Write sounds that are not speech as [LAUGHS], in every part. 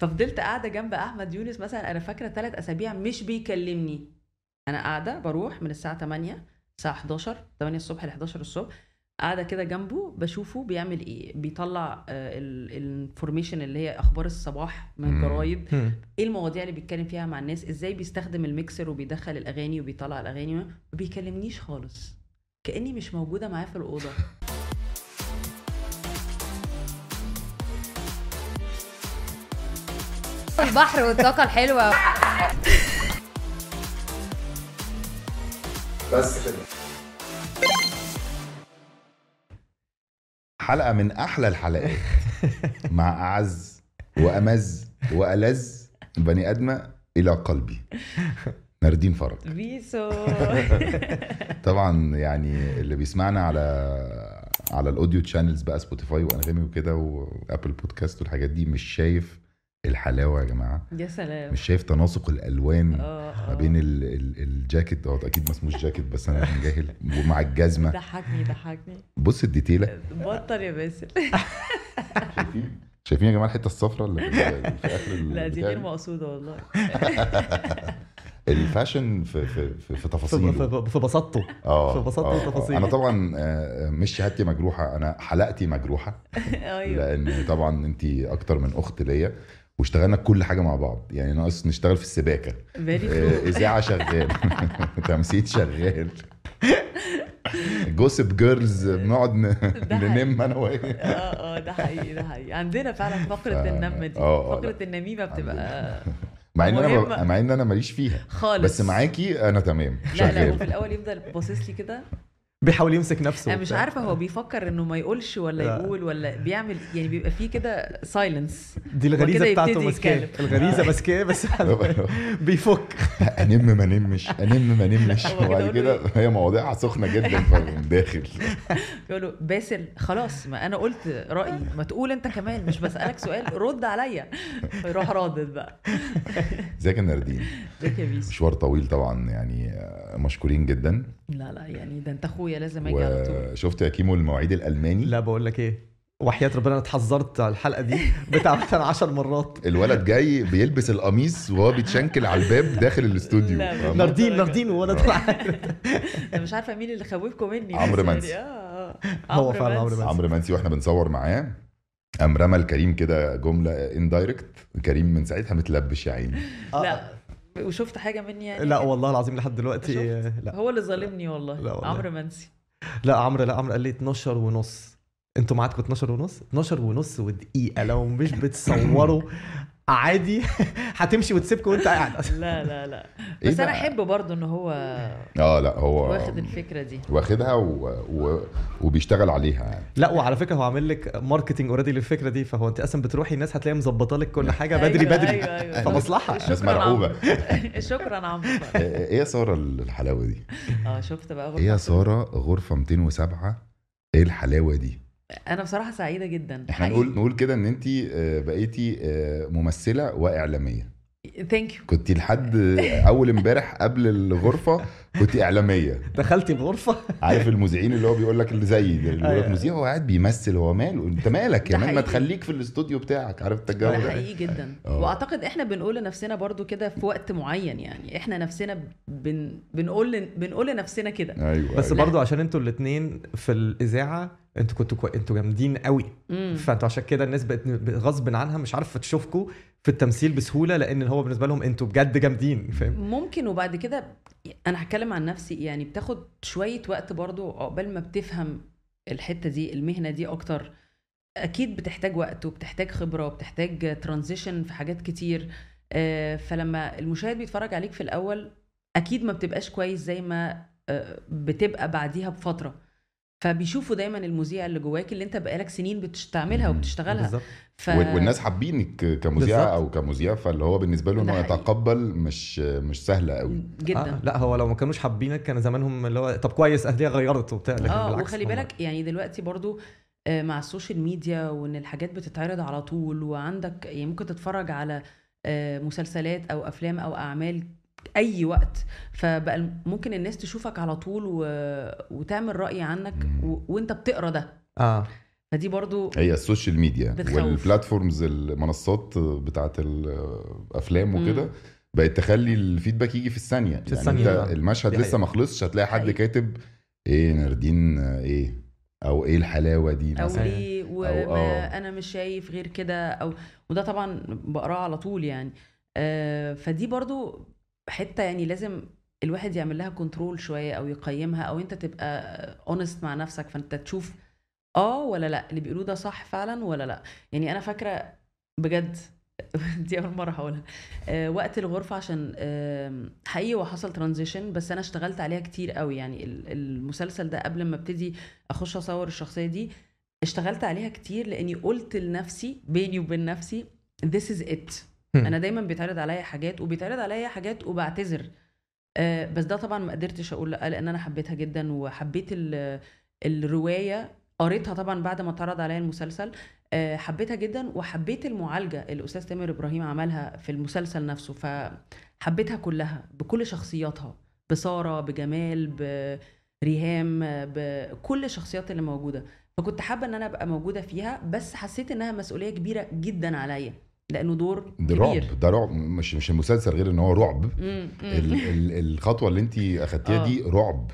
ففضلت قاعدة جنب أحمد يونس مثلا أنا فاكرة ثلاث أسابيع مش بيكلمني. أنا قاعدة بروح من الساعة 8 الساعة 11 8 الصبح ل 11 الصبح قاعدة كده جنبه بشوفه بيعمل إيه بيطلع ال information اللي هي أخبار الصباح من. الجرايد. إيه المواضيع اللي بيتكلم فيها مع الناس؟ إزاي بيستخدم الميكسر وبيدخل الأغاني وبيطلع الأغاني؟ ما بيكلمنيش خالص. كأني مش موجودة معاه في الأوضة. [LAUGHS] البحر والطاقة الحلوة. بس كده. حلقة من أحلى الحلقات. [LAUGHS] مع أعز وأمز وألذ بني آدمة إلى قلبي. ناردين فرج. بيسو. [LAUGHS] طبعا يعني اللي بيسمعنا على على ال audio channels بقى Spotify وأنغامي وكده و Apple Podcast والحاجات دي مش شايف الحلاوة يا جماعة. يا سلام. مش شايف تناسق الألوان آه ما آه. بين ال ال الجاكيت. دوت أكيد ما اسموش جاكيت بس أنا جاهل. ومع الجزمة. ضحكني ضحكني. بص الديتيلة. بطل يا باسل. شايفين؟ شايفين يا جماعة الحتة الصفراء اللي في آخر لا دي غير؟ مقصودة والله. ال fashion في في في, في تفاصيله. في, في بساطته آه في بساطة آه، آه. وتفاصيل. أنا طبعا آه، مش شهادتي مجروحة أنا حلقتي مجروحة. [LAUGHS] أيوه. لأن طبعا انت أكتر من أخت ليا. واشتغلنا كل حاجة مع بعض. يعني ناقص نشتغل في السباكة. آه، إذاعة شغال. [LAUGHS] تمثيل شغال. gossip girls بنقعد [LAUGHS] ننم أنا وهي آه آه ده حقيقي ده حقيقي. عندنا فعلا [LAUGHS] فقرة ف- النم دي. آه، آه، فقرة. النميمة بتبقى مع إن أنا مع إن أنا ماليش فيها. خالص. بس معاكي أنا تمام. لا لا هو في الأول يفضل باصص لي كده. بيحاول يمسك نفسه أنا مش. عارفة هو بيفكر إنه ما يقولش ولا لا. يقول ولا بيعمل يعني بيبقى فيه كده silence دي الغريزة بتاعته ماسكاه. يتكلم. الغريزة ماسكاه بس [LAUGHS] بيفك. أنم ما نمش أنم ما نمش وبعد كده هي مواضيعها سخنة جدا فبقوم داخل. [LAUGHS] يقول له باسل خلاص ما أنا قلت رأيي ما تقول أنت كمان مش بسألك سؤال رد عليا. فيروح رادد بقى. [LAUGHS] ازيك يا ناردين ازيك يا بيسو مشوار طويل طبعا يعني مشكورين جدا. لا لا يعني ده انت أخويا. لازم أجي على طول. وشفت يا كيمو المواعيد الألماني؟ لا بقول لك إيه؟ وحياة ربنا أنا اتحذرت على الحلقة دي [LAUGHS] بتاع مثلا 10 مرات. الولد جاي بيلبس القميص وهو بيتشنكل على الباب داخل الاستوديو؟ ناردين ناردين ولا طلع أنا مش عارفة مين اللي خوفكم مني عمرو يعني منسي. آه آه هو فعلا عمرو منسي. عمرو منسي وإحنا بنصور معاه. قام رمى لكريم كده جملة indirect كريم من ساعتها متلبش يا عيني. لا. وشفت حاجة مني يعني؟ لا والله العظيم لحد دلوقتي شفت؟ لا. هو اللي ظالمني والله, لا والله. عمرو منسي. لا عمرو لا عمرو قال لي 12 ونص. أنتوا معاكم 12 ونص؟ 12 ونص ودقيقة. لو مش بتصوروا [LAUGHS] عادي. [LAUGHS] هتمشي وتسيبكم وانت قاعد لا لا لا. إيه بس أنا؟ أحب برضه إن هو آه لا هو واخد الفكرة دي. واخدها و... و... وبيشتغل عليها. يعني لا وعلى فكرة هو عامل لك marketing already للفكرة دي فهو أنت أصلا بتروحي الناس هتلاقي مظبطة لك كل حاجة بدري أيوة، بدري أيوة، أيوة. [LAUGHS] فمصلحة. ناس مرعوبة. عمرو. [LAUGHS] شكرا عمرو. إيه يا سارة الحلاوة دي؟ آه شفت بقى إيه يا غرفة سارة غرفة 207 إيه الحلاوة دي؟ أنا بصراحة سعيدة جدا إحنا نقول نقول كده إن انت بقيتي آه، ممثلة وإعلامية thank you كنت لحد أول امبارح قبل الغرفة كنت إعلامية دخلتي الغرفة عارف المذيعين اللي هو بيقول لك اللي زيي ده، اللي بيقول لك أيوة. مذيع هو قاعد بيمثل هو ماله أنت [LAUGHS] مالك يا ده man ما حقيقي. تخليك في الاستوديو بتاعك عارف الجو ده حقيقي جدا آه. وأعتقد إحنا بنقول لنفسنا برضو كده في وقت معين يعني إحنا نفسنا بن... بنقول. بنقول لنفسنا كده أيوه بس أيوة. برضو عشان أنتوا الاثنين في الإذاعة أنتوا كنتوا كوي... أنتوا جامدين قوي. فانتوا عشان كده الناس بقت غصب عنها مش عارفة تشوفكم في التمثيل بسهولة لأن هو بالنسبة لهم أنتوا بجد جامدين فاهم؟ ممكن وبعد كده أنا هتكلم عن نفسي يعني بتاخد شوية وقت برضو عقبال ما بتفهم الحتة دي المهنة دي أكتر. أكيد بتحتاج وقت وبتحتاج خبرة وبتحتاج ترانزيشن في حاجات كتير. آه، فلما المشاهد بيتفرج عليك في الأول أكيد ما بتبقاش كويس زي ما آه، بتبقى بعديها بفترة. فبيشوفوا دايما المذيع اللي جواك اللي انت بقالك سنين بتعملها مم. وبتشتغلها بالظبط ف... وال- والناس حابينك كمذيعه بالظبط. أو كمذيع فاللي هو بالنسبة له إنه. يتقبل مش مش سهلة قوي جدا آه لا هو لو ما كانوش حابينك كان زمانهم اللي هو طب كويس اهديه غيرت وبتاع لكن آه بالعكس وخلي هم- بالك يعني دلوقتي برضو آه، مع ال social media وإن الحاجات بتتعرض على طول وعندك يعني ممكن تتفرج على آه، مسلسلات أو أفلام أو أعمال أي وقت فبقى ممكن الناس تشوفك على طول و... وتعمل رأي عنك. و... وأنت بتقرأ ده آه فدي برضو هي ال social media. وال platforms المنصات بتاعت الافلام وكده. بقت تخلي ال feedback يجي في الثانية يعني الثانية أنت فعلا. المشهد لسه. ما خلصش هتلاقي حد حقيقة. كاتب إيه ناردين إيه أو إيه الحلاوة دي أو مثلا ليه أو- وما آه. أنا مش شايف غير كده أو وده طبعا بقراه على طول يعني آه، فدي برضو حتة يعني لازم الواحد يعمل لها control شوية أو يقيمها أو أنت تبقى honest مع نفسك فأنت تشوف آه ولا لأ اللي بيقولوه ده صح فعلا ولا لأ. يعني أنا فاكرة بجد [LAUGHS] دي أول مرة هقولها. آه وقت الغرفة عشان آه حقيقي هو حصل transition بس أنا اشتغلت عليها كتير قوي يعني ال- المسلسل ده قبل ما ابتدي أخش أصور الشخصية دي اشتغلت عليها كتير لأني قلت لنفسي بيني وبين نفسي this is it. أنا دايما بيتعرض عليا حاجات وبيتعرض عليا حاجات وبعتذر. آه، بس ده طبعا ما قدرتش أقول لأ لأن أنا حبيتها جدا وحبيت ال- الرواية. قريتها طبعا بعد ما اتعرض عليا المسلسل. آه، حبيتها جدا وحبيت المعالجة اللي الاستاذ تامر إبراهيم عملها في المسلسل نفسه. فحبيتها كلها بكل شخصياتها بسارة بجمال بريهام بكل الشخصيات اللي موجودة. فكنت حابة إن أنا أبقى موجودة فيها بس حسيت إنها مسؤولية كبيرة جدا عليا. لأنه دور ده كبير. رعب ده رعب مش مش المسلسل غير إن هو رعب. مم،. ال ال الخطوة اللي انت أخدتيها آه. دي رعب.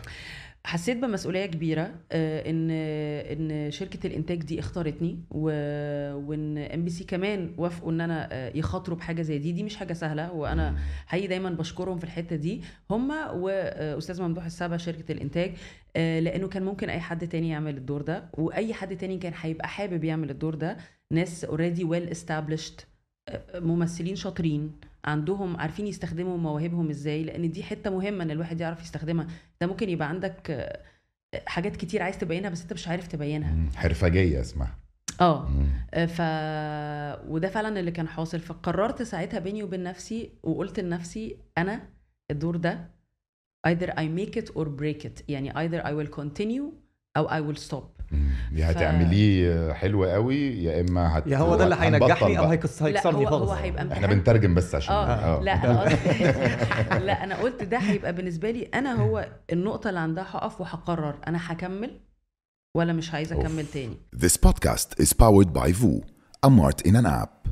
حسيت بمسؤولية كبيرة آه، إن إن شركة الإنتاج دي اختارتني و- وإن إم بي سي كمان وافقوا إن أنا آه، يخاطروا بحاجة زي دي. دي مش حاجة سهلة وأنا حقيقي دايما بشكرهم في الحتة دي. هم واستاذ ممدوح السبع شركة الإنتاج آه، لأنه كان ممكن أي حد تاني يعمل الدور ده وأي حد تاني كان هيبقى حابب يعمل الدور ده. ناس اوريدي ويل established آه، ممثلين شاطرين عندهم عارفين يستخدموا مواهبهم إزاي لأن دي حتة مهمة إن الواحد يعرف يستخدمها ده ممكن يبقى عندك آه، حاجات كتير عايز تبينها بس أنت مش عارف تبينها. حرفجية اسمها آه. آه، ف وده فعلا اللي كان حاصل فقررت ساعتها بيني وبين نفسي وقلت لنفسي أنا الدور ده either I make it or break it يعني either I will continue أو I will stop. يا هتعمليه حلو قوي يا إما هت يا هو ده اللي هينجحني أو. هيكس- هيكسرني خالص هو هيبقى إحنا بنترجم بس عشان آه لا أنا قصدي [LAUGHS] لا أنا قلت ده هيبقى بالنسبة لي أنا هو النقطة اللي عندها هقف وهقرر أنا هكمل ولا مش عايزه. أكمل تاني This podcast is powered by VU, a mart in an app.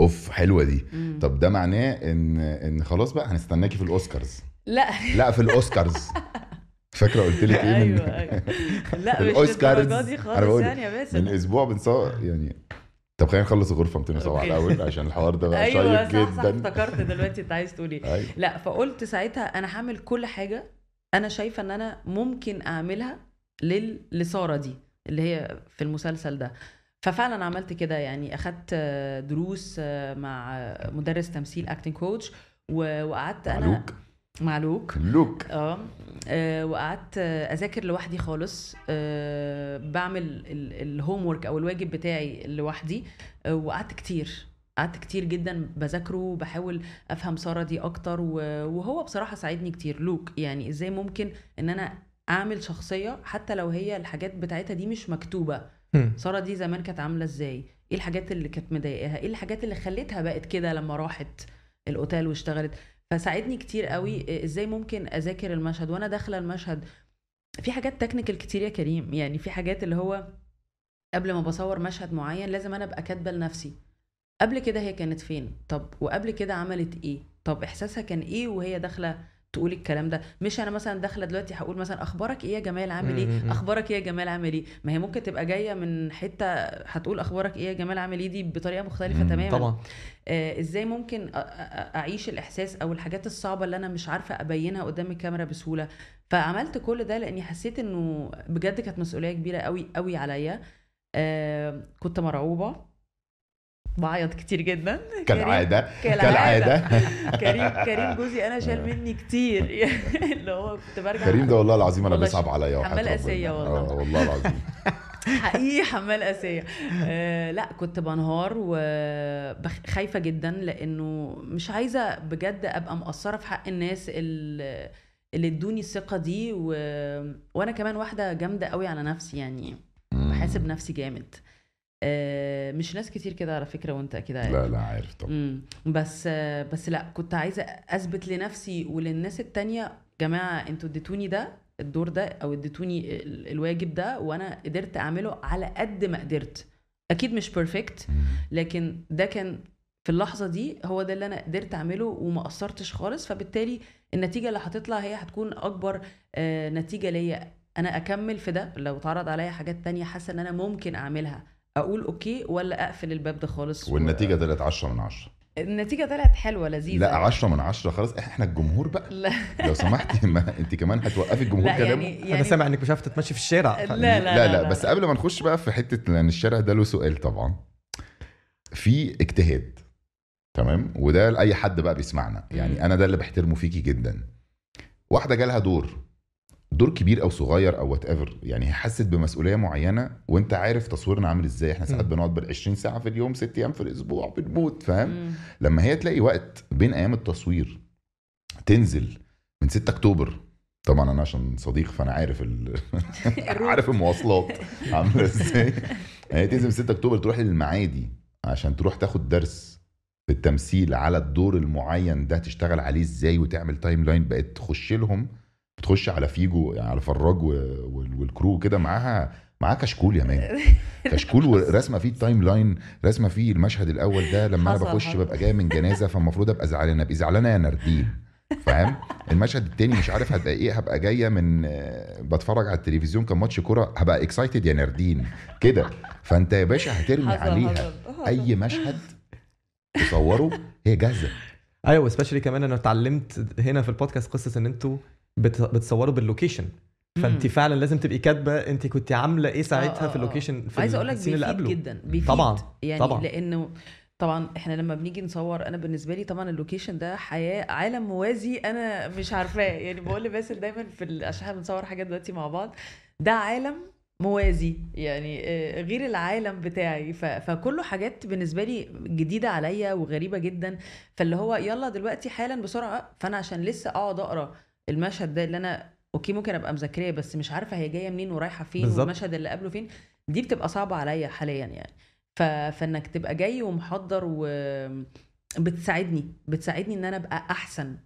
أوف حلوة دي مم. طب ده معناه إن إن خلاص بقى هنستناكي في الأوسكارز لا لا في الأوسكارز [LAUGHS] فاكرة قلت لك إيه من أيوه أيوه. لا [LAUGHS] مش. للدرجة دي خالص يعني يا من باسل أسبوع بنصور يعني. طب خلينا نخلص الغرفه 207 okay. الأول عشان الحوار ده بقى أيوه شيق جدا. افتكرت دلوقتي انت عايز تقول إيه. أيوة. لا فقلت ساعتها أنا هعمل كل حاجة أنا شايفة إن أنا ممكن أعملها لل... لسارة دي اللي هي في المسلسل ده. ففعلا عملت كده يعني. أخدت دروس مع مدرس تمثيل acting coach وقعدت أنا مع لوك. مع لوك. لوك. آه. آه، وقعدت آه، أذاكر لوحدي خالص. آه، بعمل ال homework أو الواجب بتاعي لوحدي. آه، وقعدت كتير. قعدت كتير جدا بذاكره وبحاول أفهم ساره دي أكتر وهو بصراحة ساعدني كتير. لوك يعني إزاي ممكن إن أنا أعمل شخصية حتى لو هي الحاجات بتاعتها دي مش مكتوبة. ساره دي زمان كانت عاملة إزاي؟ إيه الحاجات اللي كانت مضايقاها؟ إيه الحاجات اللي خلتها بقت كده لما راحت الأوتيل واشتغلت؟ فساعدني كتير قوي. إزاي ممكن اذاكر المشهد وأنا داخله المشهد؟ في حاجات technical كتير يا كريم. يعني في حاجات اللي هو قبل ما بصور مشهد معين لازم أنا ابقى كاتبه لنفسي. قبل كده هي كانت فين؟ طب وقبل كده عملت إيه؟ طب احساسها كان إيه وهي داخله تقول الكلام ده. مش أنا مثلا داخلة دلوقتي هقول مثلا أخبارك إيه يا جمال؟ عامل إيه. أخبارك إيه يا جمال؟ عامل إيه؟ ما هي ممكن تبقى جاية من حتة هتقول أخبارك إيه يا جمال؟ عامل إيه؟ دي بطريقة مختلفة تماما. طبعا. آه، إزاي ممكن أعيش الإحساس أو الحاجات الصعبة اللي أنا مش عارفة أبينها قدام الكاميرا بسهولة؟ فعملت كل ده لأني حسيت إنه بجد كانت مسؤولية كبيرة قوي قوي عليا. آه، كنت مرعوبة. بعيط كتير جدا. كالعادة. كالعادة. كريم [LAUGHS] كريم جوزي أنا شال مني كتير. [LAUGHS] اللي هو كنت برجع كريم ده والله العظيم أنا بيصعب عليا وحياة حمال. قاسية والله. آه والله العظيم. [LAUGHS] حقيقي حمال قاسية آه لا كنت بنهار وخايفة جدا لأنه مش عايزة بجد أبقى مقصرة في حق الناس اللي اللي ادوني الثقة دي و... وأنا كمان واحدة جامدة قوي على نفسي يعني. بحاسب نفسي جامد. آه مش ناس كتير كده على فكرة وأنت أكيد عارف. لا لا عارف طبعا. بس بس لا كنت عايزة أثبت لنفسي وللناس التانية جماعة أنتوا اديتوني ده الدور ده أو اديتوني ال- الواجب ده وأنا قدرت أعمله على قد ما قدرت. أكيد مش perfect لكن ده كان في اللحظة دي هو ده اللي أنا قدرت أعمله وما قصرتش خالص. فبالتالي النتيجة اللي هتطلع هي هتكون أكبر آه، نتيجة ليا. أنا أكمل في ده لو اتعرض عليا حاجات تانية حاسة إن أنا ممكن أعملها. أقول أوكي ولا أقفل الباب ده خالص و- والنتيجة طلعت 10 من 10 النتيجة طلعت حلوة لذيذة لا 10 من 10 خلاص إحنا الجمهور بقى. لا. [LAUGHS] لو سمحتي ما أنت كمان هتوقفي الجمهور لا كلامه. يعني أنا يعني سامع إنك مش عارف تتمشي في الشارع ف- لا لا لا لا, بس قبل ما نخش بقى في حتة لأن الشارع ده له سؤال طبعا. في اجتهاد تمام؟ وده لأي حد بقى بيسمعنا. يعني. أنا ده اللي بحترمه فيكي جدا. واحدة جالها دور. دور كبير أو صغير أو whatever يعني هي حست بمسؤولية معينة وأنت عارف تصويرنا عامل إزاي. إحنا ساعات. بنقعد بال 20 ساعة في اليوم ست أيام في الأسبوع بنموت فاهم. لما هي تلاقي وقت بين أيام التصوير تنزل من 6 أكتوبر طبعا أنا عشان صديق فأنا عارف ال... [LAUGHS] عارف المواصلات عاملة إزاي. هي تنزل من 6 أكتوبر تروح للمعادي عشان تروح تاخد درس في التمثيل على الدور المعين ده تشتغل عليه إزاي وتعمل timeline بقت تخش لهم بتخش على فيجو يعني على فراج والكرو كده معاها معاها كشكول يا man. [LAUGHS] كشكول ورسمه فيه ال timeline رسمة فيه المشهد الأول ده لما أنا بخش. ببقى جاي من جنازة فالمفروض أبقى زعلان أبقى زعلانه يا ناردين فاهم؟ المشهد التاني مش عارف هبقى إيه هبقى جاية من بتفرج على التلفزيون كان ماتش كورة هبقى excited يا نردين كده. فأنت يا باشا هترمي عليها أي مشهد تصوره هي جاهزة. أيوه especially كمان أنا اتعلمت هنا في البودكاست قصة إن أنتوا. بتصوروا بال location. فأنت. فعلا لازم تبقي كاتبة أنت كنت عاملة إيه آه، ساعتها آه، في آه. ال location في عايزه أقول لك اللي قبله. جدا بيفيد. طبعا، يعني طبعا. لأنه طبعا إحنا لما بنيجي نصور أنا بالنسبة لي طبعا ال location ده حياة عالم موازي أنا مش عارفاه. يعني بقول لباسل دايما في ال- عشان إحنا بنصور حاجات دلوقتي مع بعض. ده عالم موازي. يعني آه، غير العالم بتاعي. ف- فكله حاجات بالنسبة لي جديدة عليا وغريبة جدا. فاللي هو يلا دلوقتي حالا بسرعة. فأنا عشان لسه أقعد أقرأ المشهد ده اللي أنا أوكي ممكن أبقى مذاكراه بس مش عارفة هي جاية منين ورايحة فين بالظبط. والمشهد اللي قبله فين دي بتبقى صعبة عليا حاليا يعني. ف... فإنك تبقى جاي ومحضر و بتساعدني بتساعدني إن أنا أبقى أحسن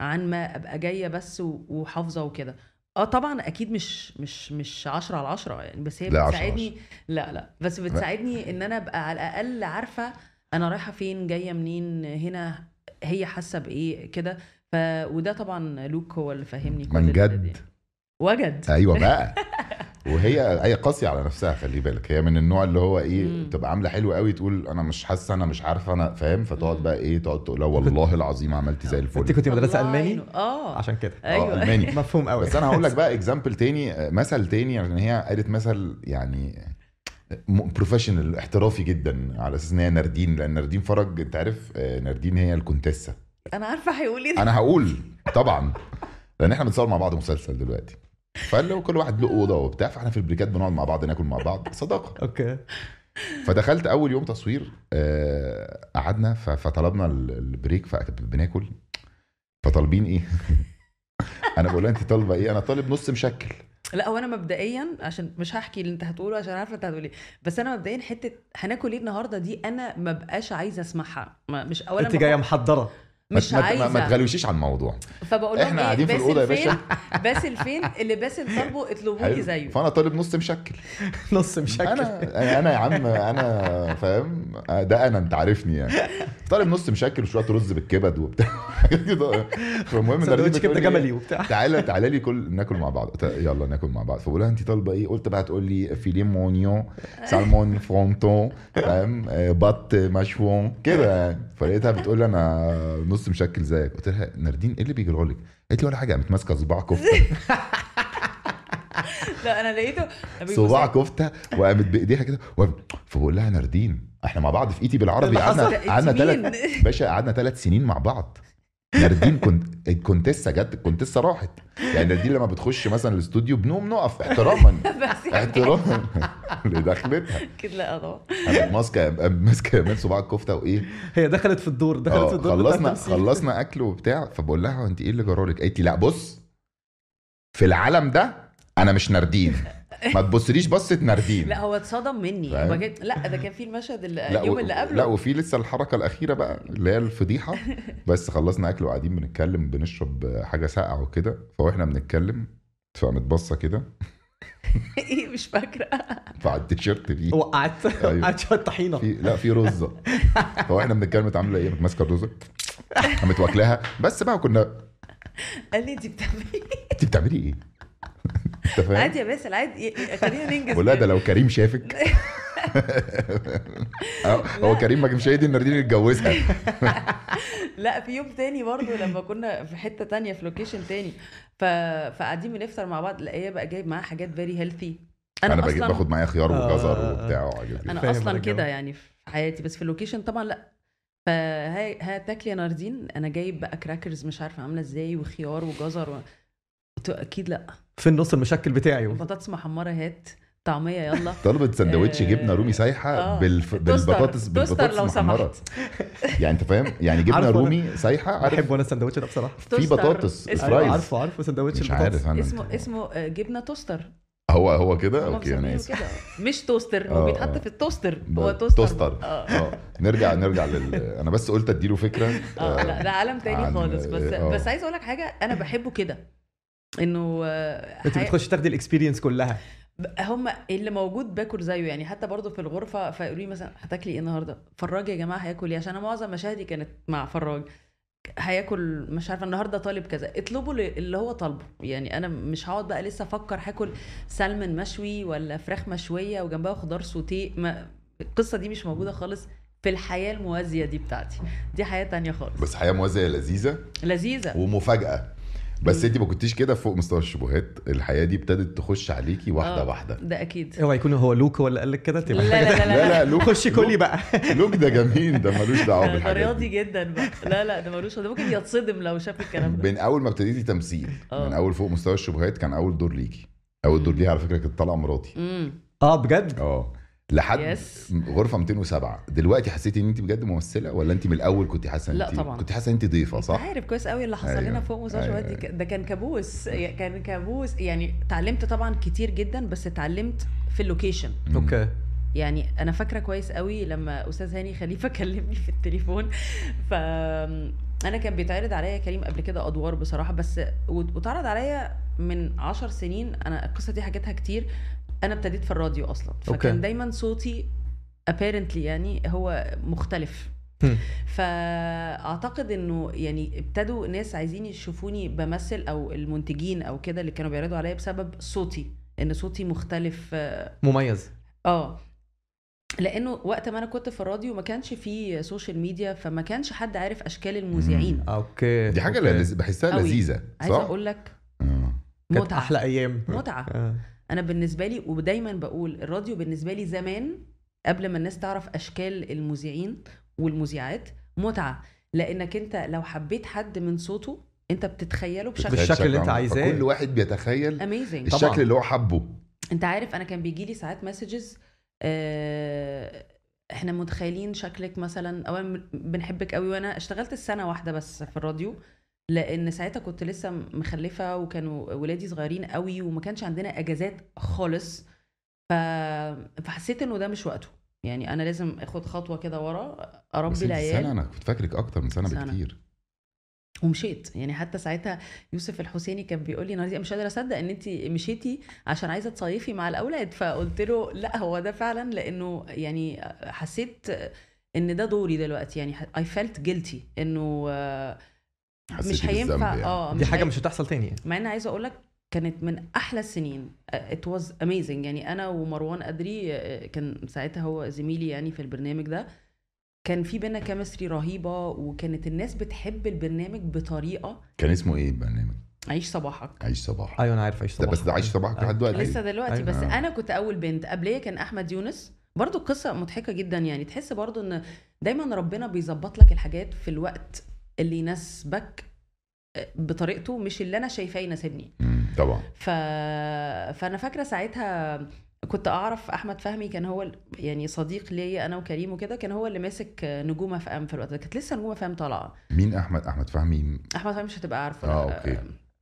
عن ما أبقى جاية بس وحافظة وكده. آه طبعا أكيد مش مش مش 10 على 10 يعني بس هي لا، 10 على بتساعدني لا لا بس بتساعدني إن أنا أبقى على الأقل عارفة أنا رايحة فين جاية منين هنا هي حاسة بإيه كده. ف وده طبعا لوك هو اللي فهمني كل من جد؟ دي. وجد. أيوه بقى. [LAUGHS] وهي هي قاسية على نفسها خلي بالك. هي من النوع اللي هو إيه مم. تبقى عاملة حلو قوي تقول أنا مش حاسة أنا مش عارفة أنا فاهم؟ فتقعد مم. بقى إيه تقعد تقول والله العظيم عملت زي الفل. أنت كنت مدرسة ألماني. آه. عشان كده. آه أيوه ألماني. [LAUGHS] مفهوم قوي. بس أنا هقول لك [LAUGHS] بقى example تاني مثل تاني عشان هي قالت مثل يعني professional احترافي جدا على أساس إن هي ناردين لأن ناردين فرج أنت عارف آه، ناردين هي الكونتيسة. أنا عارفة هيقول إيه. أنا هقول طبعا. لأن إحنا بنصور مع بعض مسلسل دلوقتي. فلو كل واحد له أوضة وبتاع فإحنا في ال breakات بنقعد مع بعض ناكل مع بعض صداقة. أوكي. فدخلت أول يوم تصوير آه، قعدنا فطلبنا ال- ال break فبناكل فطالبين إيه؟ [LAUGHS] أنا بقول لها أنت طالبة إيه؟ أنا طالب نص مشكل. لا هو أنا مبدئيا عشان مش هحكي اللي أنت هتقوله عشان عارفة أنت هتقول إيه. بس أنا مبدئيا حتة هناكل إيه النهارده دي أنا ما بقاش عايزة أسمعها. مش اولا أنت ما جاية محضرة. مش ما, ما, ما, عايزه تغلوشيش على الموضوع. فبقول لهم إحنا إيه؟ قاعدين في باسل الأوضة يا فين باشا. باسل فين اللي باسل طالبه اطلبوا لي. زيه. فأنا طالب نص مشكل. [LAUGHS] نص مشكل. أنا أنا يا عم أنا فاهم؟ ده أنا أنت عارفني يعني. طالب نص مشكل وشوية رز بالكبد وبتاع. كده فالمهم ناردين سندوتش كبدة لي جملي وبتاع. تعالى تعالى لي كل ناكل مع بعض. يلا ناكل مع بعض. فبقول لها أنت طالبة إيه؟ قلت بقى تقول لي filet mignon salmon فرونتون فاهم؟ آه، بط مشوون كده يعني. فلقيتها بتقول لي أنا نص مشكل زيك. قلت لها ناردين إيه اللي بيجرى لك قالت لي ولا حاجة قامت ماسكة صباع كفتة. [LAUGHS] لا أنا لقيته [LAUGHS] صباع كفتة وقامت بإيديها كده فبقول لها ناردين إحنا مع بعض في إيتي بالعربي قعدنا؟ قعدنا ثلاث؟ باشا قعدنا ثلاث سنين مع بعض. ناردين كنت الكونتيسه جت الكونتيسه راحت. يعني ناردين لما بتخش مثلا الاستوديو بنقوم نقف. احتراما. [LAUGHS] بس احتراما. [LAUGHS] لدخلتها كده لا طبعا. قامت ماسكة ماسكة كمان صباع الكفتة وإيه؟ هي دخلت في الدور دخلت في آه الدور خلصنا. خلصنا أكل وبتاع. فبقول لها أنت إيه اللي جرالك؟ قالت لي لا بص في العالم ده أنا مش ناردين ما تبصليش بصة ناردين [LAUGHS] لا هو اتصدم مني. فاهم؟ هو جد- لا ده كان في المشهد اليوم اللي قبله. لا وفي لسه الحركة الأخيرة بقى اللي هي الفضيحة. [LAUGHS] بس خلصنا أكل وقاعدين بنتكلم بنشرب حاجة ساقعة وكده. فاحنا بنتكلم فقامت باصه كده. [LAUGHS] إيه مش فاكرة. فعلى التيشيرت فيه وقعت. وقعت شوية طحينة. في لا في رزه فهو إحنا بنتكلم عاملة إيه؟ ماسكة الرزه قامت واكلاها. بس بقى كنا قال لي انت بتعملي انت بتعملي إيه؟ أنت فاهم؟ عادي يا باسل عادي. خلينا ننجز لها ده لو كريم شافك. [LAUGHS] [LAUGHS] هو كريم ما كانش هيدي الناردين يتجوزها [LAUGHS] لا في يوم تاني برضو لما كنا في حتة تانية في location تاني. ف... فقاعدين بنفطر مع بعض. لا هي بقى جايب معاها حاجات very healthy أنا باجي باخد معايا خيار وجزر آه،. وبتاع. أنا أصلا أنا كده. يعني في حياتي. بس في ال location طبعا لا. فهي هتاكلي يا ناردين. أنا جايب بقى crackers مش عارفة عاملة إزاي وخيار وجزر و... أكيد لا. في النص المشكل بتاعي. بطاطس محمرة هات طعمية يلا. [LAUGHS] طلبت سندوتش آه، جبنة رومي سايحة آه. بالف... بالبطاطس toaster بالبطاطس لو محمرة. سمحت. [LAUGHS] يعني انت فاهم؟ يعني جبنة أنا- رومي سايحة عارف؟ بحب وأنا السندوتش ده بصراحة. في. بطاطس اسمه- fries عارفه عارفه سندوتش مش البطاطس. عارف أنا اسمه اسمه آه، جبنة toaster. هو هو كده؟ أوكي أنا آسف. كده. مش toaster هو بيتحط آه. في ال toaster. هو toaster. toaster. آه. نرجع نرجع لل أنا بس قلت أديله فكرة. [LAUGHS] آه لا ده عالم تاني خالص. بس. بس عايز أقول لك حاجة أنا بحبه كده. إنه أنت بتخش تاخدي ال experience كلها. هم اللي موجود باكل زيه يعني. حتى برضه في الغرفة فيقولوا لي مثلا هتاكلي إيه النهارده؟ فراج يا جماعة هياكل إيه؟ عشان أنا معظم مشاهدي كانت مع فراج. هياكل مش عارفة النهارده طالب كذا. اطلبوا اللي- اللي هو طالبه. يعني أنا مش هقعد بقى لسه أفكر هاكل سلمون مشوي ولا فراخ مشوية وجنبها خضار sauté. ما القصة دي مش موجودة خالص في الحياة الموازية دي بتاعتي. دي حياة تانية خالص. بس حياة موازية لذيذة لذيذة. ومفاجأة. بس انت ما كنتيش كده فوق مستوى الشبهات؟ الحياة دي ابتدت تخش عليكي واحدة آه، واحدة. ده أكيد. اوعى يكون هو لوك هو اللي قال لك كده؟ لا تبقى لا لا لا, لا لا لوك خشي كلي بقى. لوك ده جميل ده ملوش دعوة ده بالحاجات رياضي دي جدا بقى. لا لا ده ملوش ده ممكن يتصدم لو شاف الكلام ده. من أول ما ابتديتي تمثيل آه. من أول فوق مستوى الشبهات كان أول دور ليكي. أول دور ليها على فكرة كانت طالعه مراتي. امم آه بجد؟ آه. لحد yes. غرفة 207 دلوقتي حسيتي إن انت بجد ممثلة ولا انت من الأول كنت حاسة إن لا انت طبعا. كنت حاسة إن انت ضيفة أنت صح عارف كويس قوي اللي حصل أيوة. لنا فوق دي ك- ده كان كابوس. كان كابوس. يعني اتعلمت طبعا كتير جدا بس اتعلمت في ال location. أوكي. يعني أنا فاكرة كويس قوي لما أستاذ هاني خليفة [LAUGHS] كلمني في التليفون. ف أنا كان بيتعرض عليا كريم قبل كده أدوار بصراحة بس واتعرض عليا من عشر سنين. أنا القصة دي حكيتها كتير أنا ابتديت في الراديو أصلا فكان أوكي. دايما صوتي apparently يعني هو مختلف. فأعتقد إنه يعني ابتدوا ناس عايزين يشوفوني بمثل أو المنتجين أو كده اللي كانوا بيعرضوا عليا بسبب صوتي إن صوتي مختلف آه مميز آه. لأنه وقت ما أنا كنت في الراديو ما كانش فيه social media فما كانش حد عارف أشكال المذيعين أوكي دي حاجة أوكي. بحسها. لذيذة عايزة صح؟ أقول لك آه. كانت متعة أحلى أيام متعة آه. أنا بالنسبة لي ودايما بقول الراديو بالنسبة لي زمان قبل ما الناس تعرف أشكال المذيعين والمذيعات متعة لأنك أنت لو حبيت حد من صوته أنت بتتخيله بشكل بالشكل اللي أنت. عايزاه. فكل واحد بيتخيل طبعاً. الشكل اللي هو حبه أنت عارف أنا كان بيجي لي ساعات messages آه إحنا متخيلين شكلك مثلا اولا بنحبك قوي وأنا اشتغلت السنة واحدة بس في الراديو لأن ساعتها كنت لسه مخلفة وكانوا ولادي صغيرين قوي وما كانش عندنا إجازات خالص. ف... فحسيت إنه ده مش وقته. يعني أنا لازم آخد خطوة كده ورا أربي أنت سنة العيال أنا كنت فاكرك أكتر من سنة, سنة. بكتير. ومشيت. يعني حتى ساعتها يوسف الحسيني كان بيقول لي ناديه مش قادرة أصدق إن انت مشيتي عشان عايزة تصيفي مع الأولاد. فقلت له لا هو ده فعلا لأنه يعني حسيت إن ده دوري دلوقتي. يعني I felt guilty إنه آه، مش هينفع. يعني. آه دي حاجة مش هتحصل تاني مع إن عايزة أقول لك كانت من أحلى السنين. it was amazing يعني أنا ومروان قدري آه، كان ساعتها هو زميلي يعني في البرنامج ده. كان في بينا chemistry رهيبة وكانت الناس بتحب البرنامج بطريقة. كان اسمه إيه البرنامج؟ عيش صباحك. عيش صباح أيوه أنا عارف عيش ده صباح بس ده عيش صباحك لحد دلوقتي. لسه دلوقتي أيوة. بس آه. أنا كنت أول بنت. قبليه كان أحمد يونس. برضو قصة مضحكة جدا يعني. تحس برضو إن دايما ربنا بيظبط لك الحاجات في الوقت اللي يناسبك بطريقته مش اللي أنا شايفاه يناسبني. طبعا. ف... فأنا فاكرة ساعتها كنت أعرف أحمد فهمي كان هو يعني صديق ليا أنا وكريم وكده كان هو اللي ماسك نجوم FM في الوقت ده. كانت لسه نجوم FM طالعة. مين أحمد؟ أحمد فهمي؟ أحمد فهمي مش هتبقى عارفة. آه، لا. okay.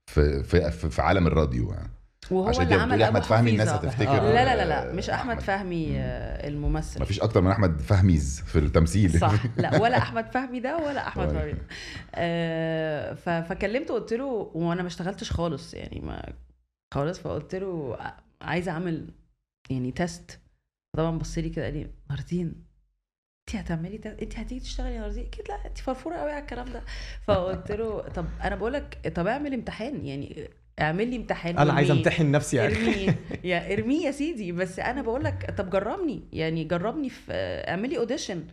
في في في, في عالم الراديو يعني. وهو عشان اللي عمل أحمد فهمي الناس. هتفتكر آه. لا لا لا لا مش أحمد فهمي آه، الممثل مفيش أكتر من أحمد فهميز في التمثيل صح [LAUGHS] لا ولا أحمد فهمي ده ولا أحمد طيب. فهمي ده. آه فكلمته قلت له وأنا ما اشتغلتش خالص يعني ما خلاص فقلت له عايزه أعمل يعني test طبعا بص لي كده قال لي ناردين انت هتعملي تيست انت هتيجي تشتغلي يا ناردين أكيد لا انت فرفورة قوي على الكلام ده فقلت له طب أنا بقول لك طب أعمل امتحان يعني اعمل لي امتحان. أنا عايز. امتحن نفسي يعني. ارميه. [LAUGHS] يا ارميه يا سيدي. بس أنا بقول لك طب جربني. يعني جربني في اعملي audition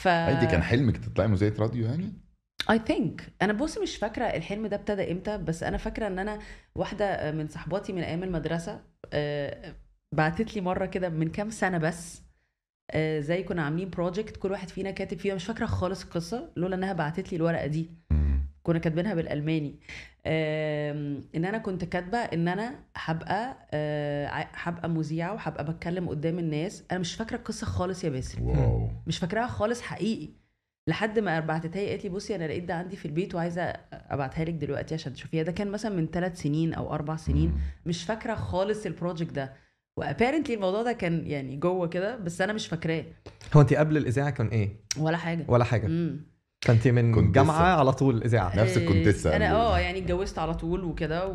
ف عادي كان حلمك تطلعي مذيعة راديو يعني؟ I think أنا بص مش فاكرة الحلم ده ابتدى إمتى بس أنا فاكرة ان أنا واحدة من صحباتي من أيام المدرسة آه، بعتت لي مرة كده من كام سنة بس آه، زي كنا عاملين project كل واحد فينا كاتب فيها مش فاكرة خالص القصة لولا انها بعتت لي الورقة دي. كنا كاتبينها بالألماني. إن أنا كنت كاتبة إن أنا هبقى آه، هبقى مذيعة وهبقى بتكلم قدام الناس. أنا مش فاكرة القصة خالص يا باسم wow. مش فاكراها خالص حقيقي. لحد ما بعتتها لي قالت لي بصي أنا لقيت ده عندي في البيت وعايزة أبعتها لك دلوقتي عشان تشوفيها. ده كان مثلا من ثلاث سنين أو أربع سنين. مم. مش فاكرة خالص ال project ده. و apparently الموضوع ده كان يعني جوه كده بس أنا مش فاكراه. هو انت قبل الإذاعة كان إيه؟ ولا حاجة. ولا حاجة. امم فانت من كنت جامعة. على طول إذاعة. نفسك كنت لسه. أنا آه يعني اتجوزت على طول وكده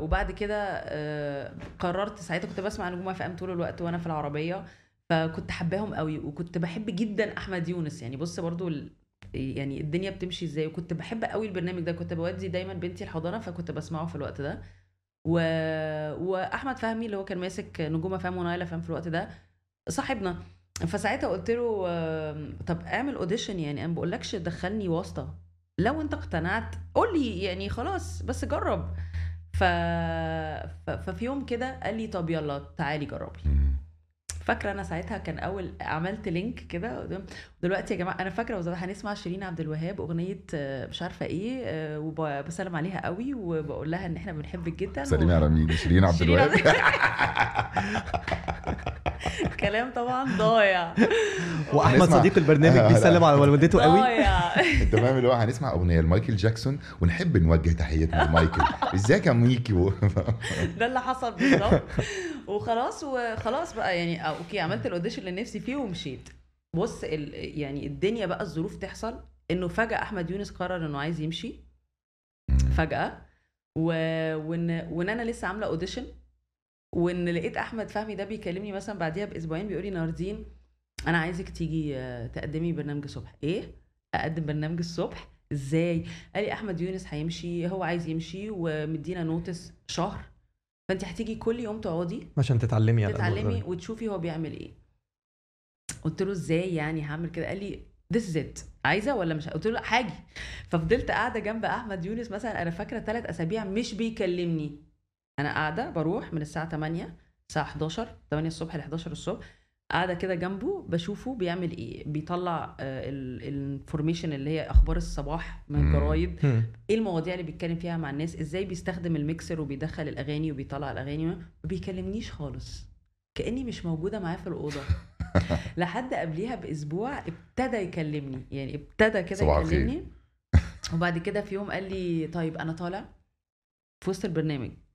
وبعد كده آه، قررت ساعتها كنت بسمع نجوم FM طول الوقت وأنا في العربية فكنت حباهم قوي وكنت بحب جدا أحمد يونس. يعني بص برضو ال... يعني الدنيا بتمشي إزاي وكنت بحب قوي البرنامج ده. كنت بودي دايما بنتي الحضانة فكنت بسمعه في الوقت ده. و... وأحمد فهمي اللي هو كان ماسك نجوم FM ونايل FM في الوقت ده صاحبنا. فساعتها قلت له طب اعمل audition يعني. أنا ما بقولكش دخلني واسطة. لو انت اقتنعت قول لي يعني خلاص بس جرب. ف... ف... ففي يوم كده قال لي طب يلا تعالي جربي. فاكرة أنا ساعتها كان أول عملت link كده دلوقتي يا جماعة أنا فاكرة وزي هنسمع شيرين عبد الوهاب أغنية آه، مش عارفة إيه آه، وبسلم عليها قوي وبقول لها إن إحنا بنحبك جدا سلمي على مين شيرين عبد الوهاب. [LAUGHS] [LAUGHS] [LAUGHS] كلام طبعا ضايع. [LAUGHS] وأحمد صديق البرنامج آه، بيسلم. على والدته قوي. ضايع. [LAUGHS] انت فاهم اللي هو هنسمع أغنية لمايكل جاكسون ونحب نوجه تحيتنا لمايكل. ازيك يا ميكي و- ده اللي حصل بالظبط. وخلاص وخلاص بقى يعني آه، okay عملت ال audition اللي نفسي فيه ومشيت. بص ال... يعني الدنيا بقى الظروف تحصل إنه فجأة أحمد يونس قرر إنه عايز يمشي. فجأة. و... وان وإن أنا لسه عاملة audition وإن لقيت أحمد فهمي ده بيكلمني مثلا بعديها بأسبوعين بيقول لي ناردين أنا عايزك تيجي آه، تقدمي برنامج الصبح. إيه؟ أقدم برنامج الصبح؟ إزاي؟ قال لي أحمد يونس هيمشي هو عايز يمشي ومدينا notice شهر فأنت هتيجي كل يوم تقعدي عشان تتعلمي تتعلمي. وتشوفي هو بيعمل إيه. قلت له إزاي يعني هعمل كده؟ قال لي this is it. عايزة ولا مش قلت له لا حاجي ففضلت قاعدة جنب أحمد يونس مثلا أنا فاكرة ثلاث أسابيع مش بيكلمني. أنا قاعدة بروح من الساعة 8 الساعة 11 8 الصبح ل 11 الصبح قاعدة كده جنبه بشوفه بيعمل إيه بيطلع ال information اللي هي أخبار الصباح من. الجرايد. إيه المواضيع اللي بيتكلم فيها مع الناس؟ إزاي بيستخدم الميكسر وبيدخل الأغاني وبيطلع الأغاني؟ ما بيكلمنيش خالص. كأني مش موجودة معاه في الأوضة. [LAUGHS] لحد قبليها بأسبوع ابتدى يكلمني. يعني ابتدى كده. يكلمني. وبعد كده في يوم قال لي طيب أنا طالع في وسط البرنامج. آه،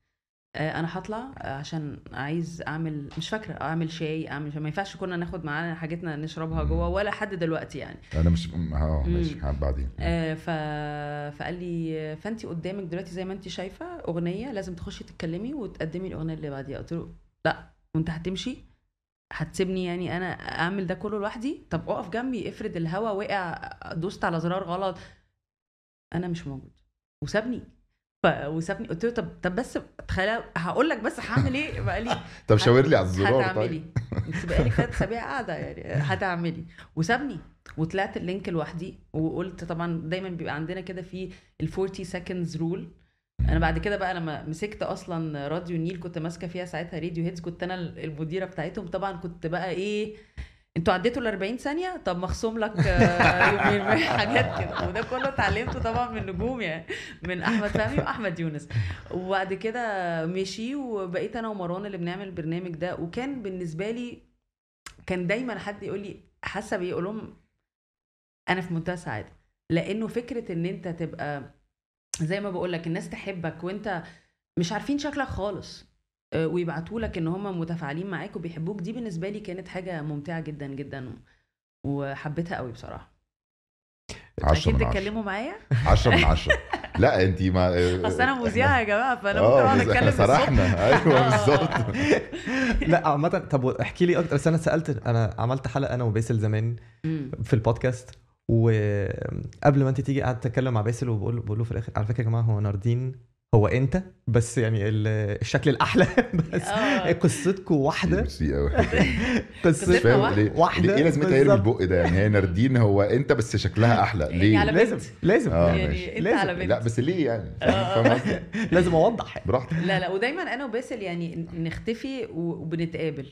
أنا هطلع عشان عايز أعمل مش فاكرة أعمل شاي أعمل ما ينفعش كنا ناخد معانا حاجتنا نشربها جوه ولا حد دلوقتي يعني. أنا مش آه ماشي بعدين. آه، ف... فقال لي فأنت قدامك دلوقتي زي ما أنت شايفة أغنية لازم تخشي تتكلمي وتقدمي الأغنية اللي بعديها. قلت له لا وأنت هتمشي؟ هتسيبني يعني أنا أعمل ده كله لوحدي؟ طب اقف جنبي افرض الهوا وقع دوست على زرار غلط. أنا مش موجود. وسابني. وسابني قلت له طب طب بس تخيل هقول لك بس هعمل إيه؟ بقى لي [LAUGHS] طب شاور لي على الزرار هتعملي. طيب انت بقالك ثلاث أسابيع قاعدة يعني هتعملي. وسابني وطلعت ال link لوحدي وقلت طبعا دايما بيبقى عندنا كده في ال 40 seconds rule أنا بعد كده بقى لما مسكت أصلا راديو النيل كنت ماسكة فيها ساعتها راديو هيدز كنت أنا المديرة بتاعتهم. طبعا كنت بقى إيه أنتوا عديتوا ال 40 ثانية؟ طب مخصوم لك آه، يومين. [LAUGHS] حاجات كده. وده كله اتعلمته طبعا من نجوم يعني من أحمد فهمي وأحمد يونس. وبعد كده مشي وبقيت أنا ومروان اللي بنعمل البرنامج ده. وكان بالنسبة لي كان دايما حد يقول لي حاسة بيه أقول لهم أنا في منتهى السعادة. لأنه فكرة إن أنت تبقى زي ما بقول لك الناس تحبك وأنت مش عارفين شكلك خالص. ويبعتوا لك إن هم متفاعلين معاك وبيحبوك. دي بالنسبة لي كانت حاجة ممتعة جدا جدا وحبيتها قوي بصراحة. 10 أكيد من 10 تتكلموا معايا؟ 10 من 10 [LAUGHS] لا انت ما أصل أنا مذيعة يا جماعة فأنا ممكن أقعد بس أتكلم. سرحنا. [LAUGHS] أيوه آه. بالظبط. [LAUGHS] لا عامة طب احكي لي أكتر. بس أنا سألت أنا عملت حلقة أنا وباسل زمان. في البودكاست وقبل ما أنت تيجي قعدت أتكلم مع باسل وبقول بقول له في الآخر على فكرة يا جماعة هو ناردين. هو انت بس يعني ال- الشكل الأحلى. [LAUGHS] بس آه. قصتكم واحدة. ميرسي قوي قصتنا مش قصتك فاهم واحدة. ليه واحدة ليه لازمتها يرمي. البق ده؟ يعني هي ناردين هو انت بس شكلها أحلى. يعني ليه؟ على لازم. لازم. آه يعني انت لازم. على بنت. لا بس ليه يعني؟ آه. [LAUGHS] لازم أوضح براحتك. لا لا ودايما أنا وباسل يعني نختفي وبنتقابل.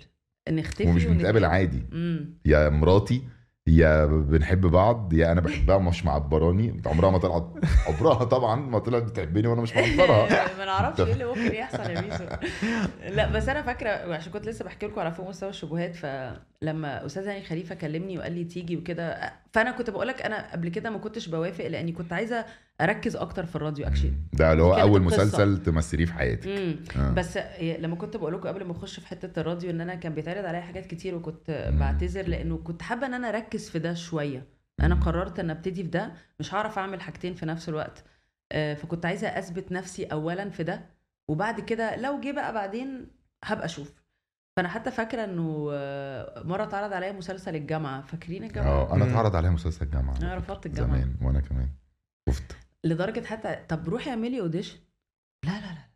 نختفي ومش بنتقابل. عادي. امم يا مراتي يا بنحب بعض يا أنا بحبها مش معبراني. عمرها ما طلعت عمرها طبعا ما طلعت بتحبني وأنا مش معبرها. [LAUGHS] ما نعرفش إيه اللي ممكن يحصل يا بيسو. [LAUGHS] لا بس أنا فاكرة عشان كنت لسه بحكي لكم على فوق مستوى الشبهات فلما أستاذ هاني خليفة كلمني وقال لي تيجي وكده فأنا كنت بقول لك أنا قبل كده ما كنتش بوافق لأني كنت عايزة أركز أكتر في الراديو اكشلي ده اللي هو أول. مسلسل تمثليه في حياتك. امم آه. بس لما كنت بقول لكم قبل ما أخش في حتة الراديو إن أنا كان بيتعرض عليا حاجات كتير وكنت مم. بعتذر لأنه كنت حابة إن أنا أركز في ده شوية. أنا مم. قررت إن أبتدي في ده مش هعرف أعمل حاجتين في نفس الوقت. آه، فكنت عايزة أثبت نفسي اولا في ده وبعد كده لو جه بقى بعدين هبقى أشوف. فأنا حتى فاكرة إنه آه، مرة اتعرض عليا مسلسل الجامعة. فاكرين الجامعة؟ آه أنا مم. اتعرض عليها مسلسل الجامعة أنا رفضت الجامعة. زمان وأنا كمان. شفت. لدرجة حتى طب روحي اعملي audition لا لا لا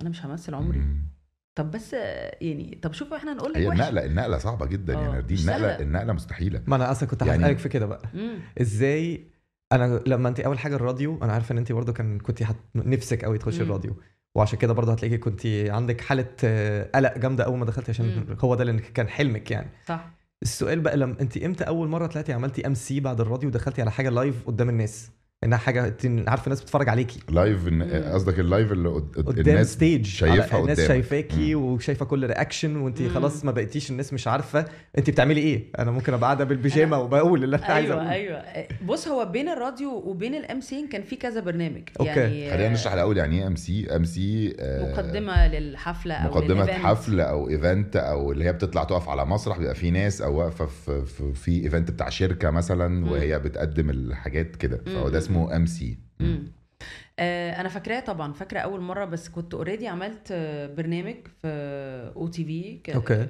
أنا مش همثل عمري مم. طب بس يعني طب شوفوا إحنا نقول لك هي وحش. النقلة النقلة صعبة جدا يا ناردين مش النقلة سهلة. النقلة مستحيلة ما أنا أصلا كنت يعني- هسألك في كده بقى مم. إزاي أنا لما انت أول حاجة الراديو أنا عارفة إن انت برضه كان كنت حت... نفسك قوي تخشي. الراديو وعشان كده برضه هتلاقيكي كنت عندك حالة آه، قلق جامدة أول ما دخلتي عشان مم. هو ده اللي كان حلمك يعني صح السؤال بقى لما انت إمتى أول مرة طلعتي عملتي MC بعد الراديو ودخلتي على حاجة live قدام الناس إنها حاجة انت عارفه الناس بتتفرج عليكي live. قصدك ال live اللي قد- قدام الناس stage شايفها الناس قدامك. شايفاكي. وشايفة كل reaction وانت. خلاص ما بقيتيش الناس مش عارفة انت بتعملي إيه أنا ممكن أبقى قاعدة بالبيجامة وبقول اللي أنا عايز أيوه أيوه بص هو بين الراديو وبين ال MC كان في كذا برنامج okay. يعني خلينا نشرح الأول يعني إيه MC MC مقدمة للحفلة أو مقدمة لل event. حفل أو event أو اللي هي بتطلع تقف على مسرح بيبقى في ناس أو واقفة في, في, في event بتاع شركة مثلا وهي بتقدم الحاجات كده فهو. ده اسمه MC. آه أنا فاكراه طبعا فاكرة أول مرة بس كنت already عملت برنامج في OTV okay.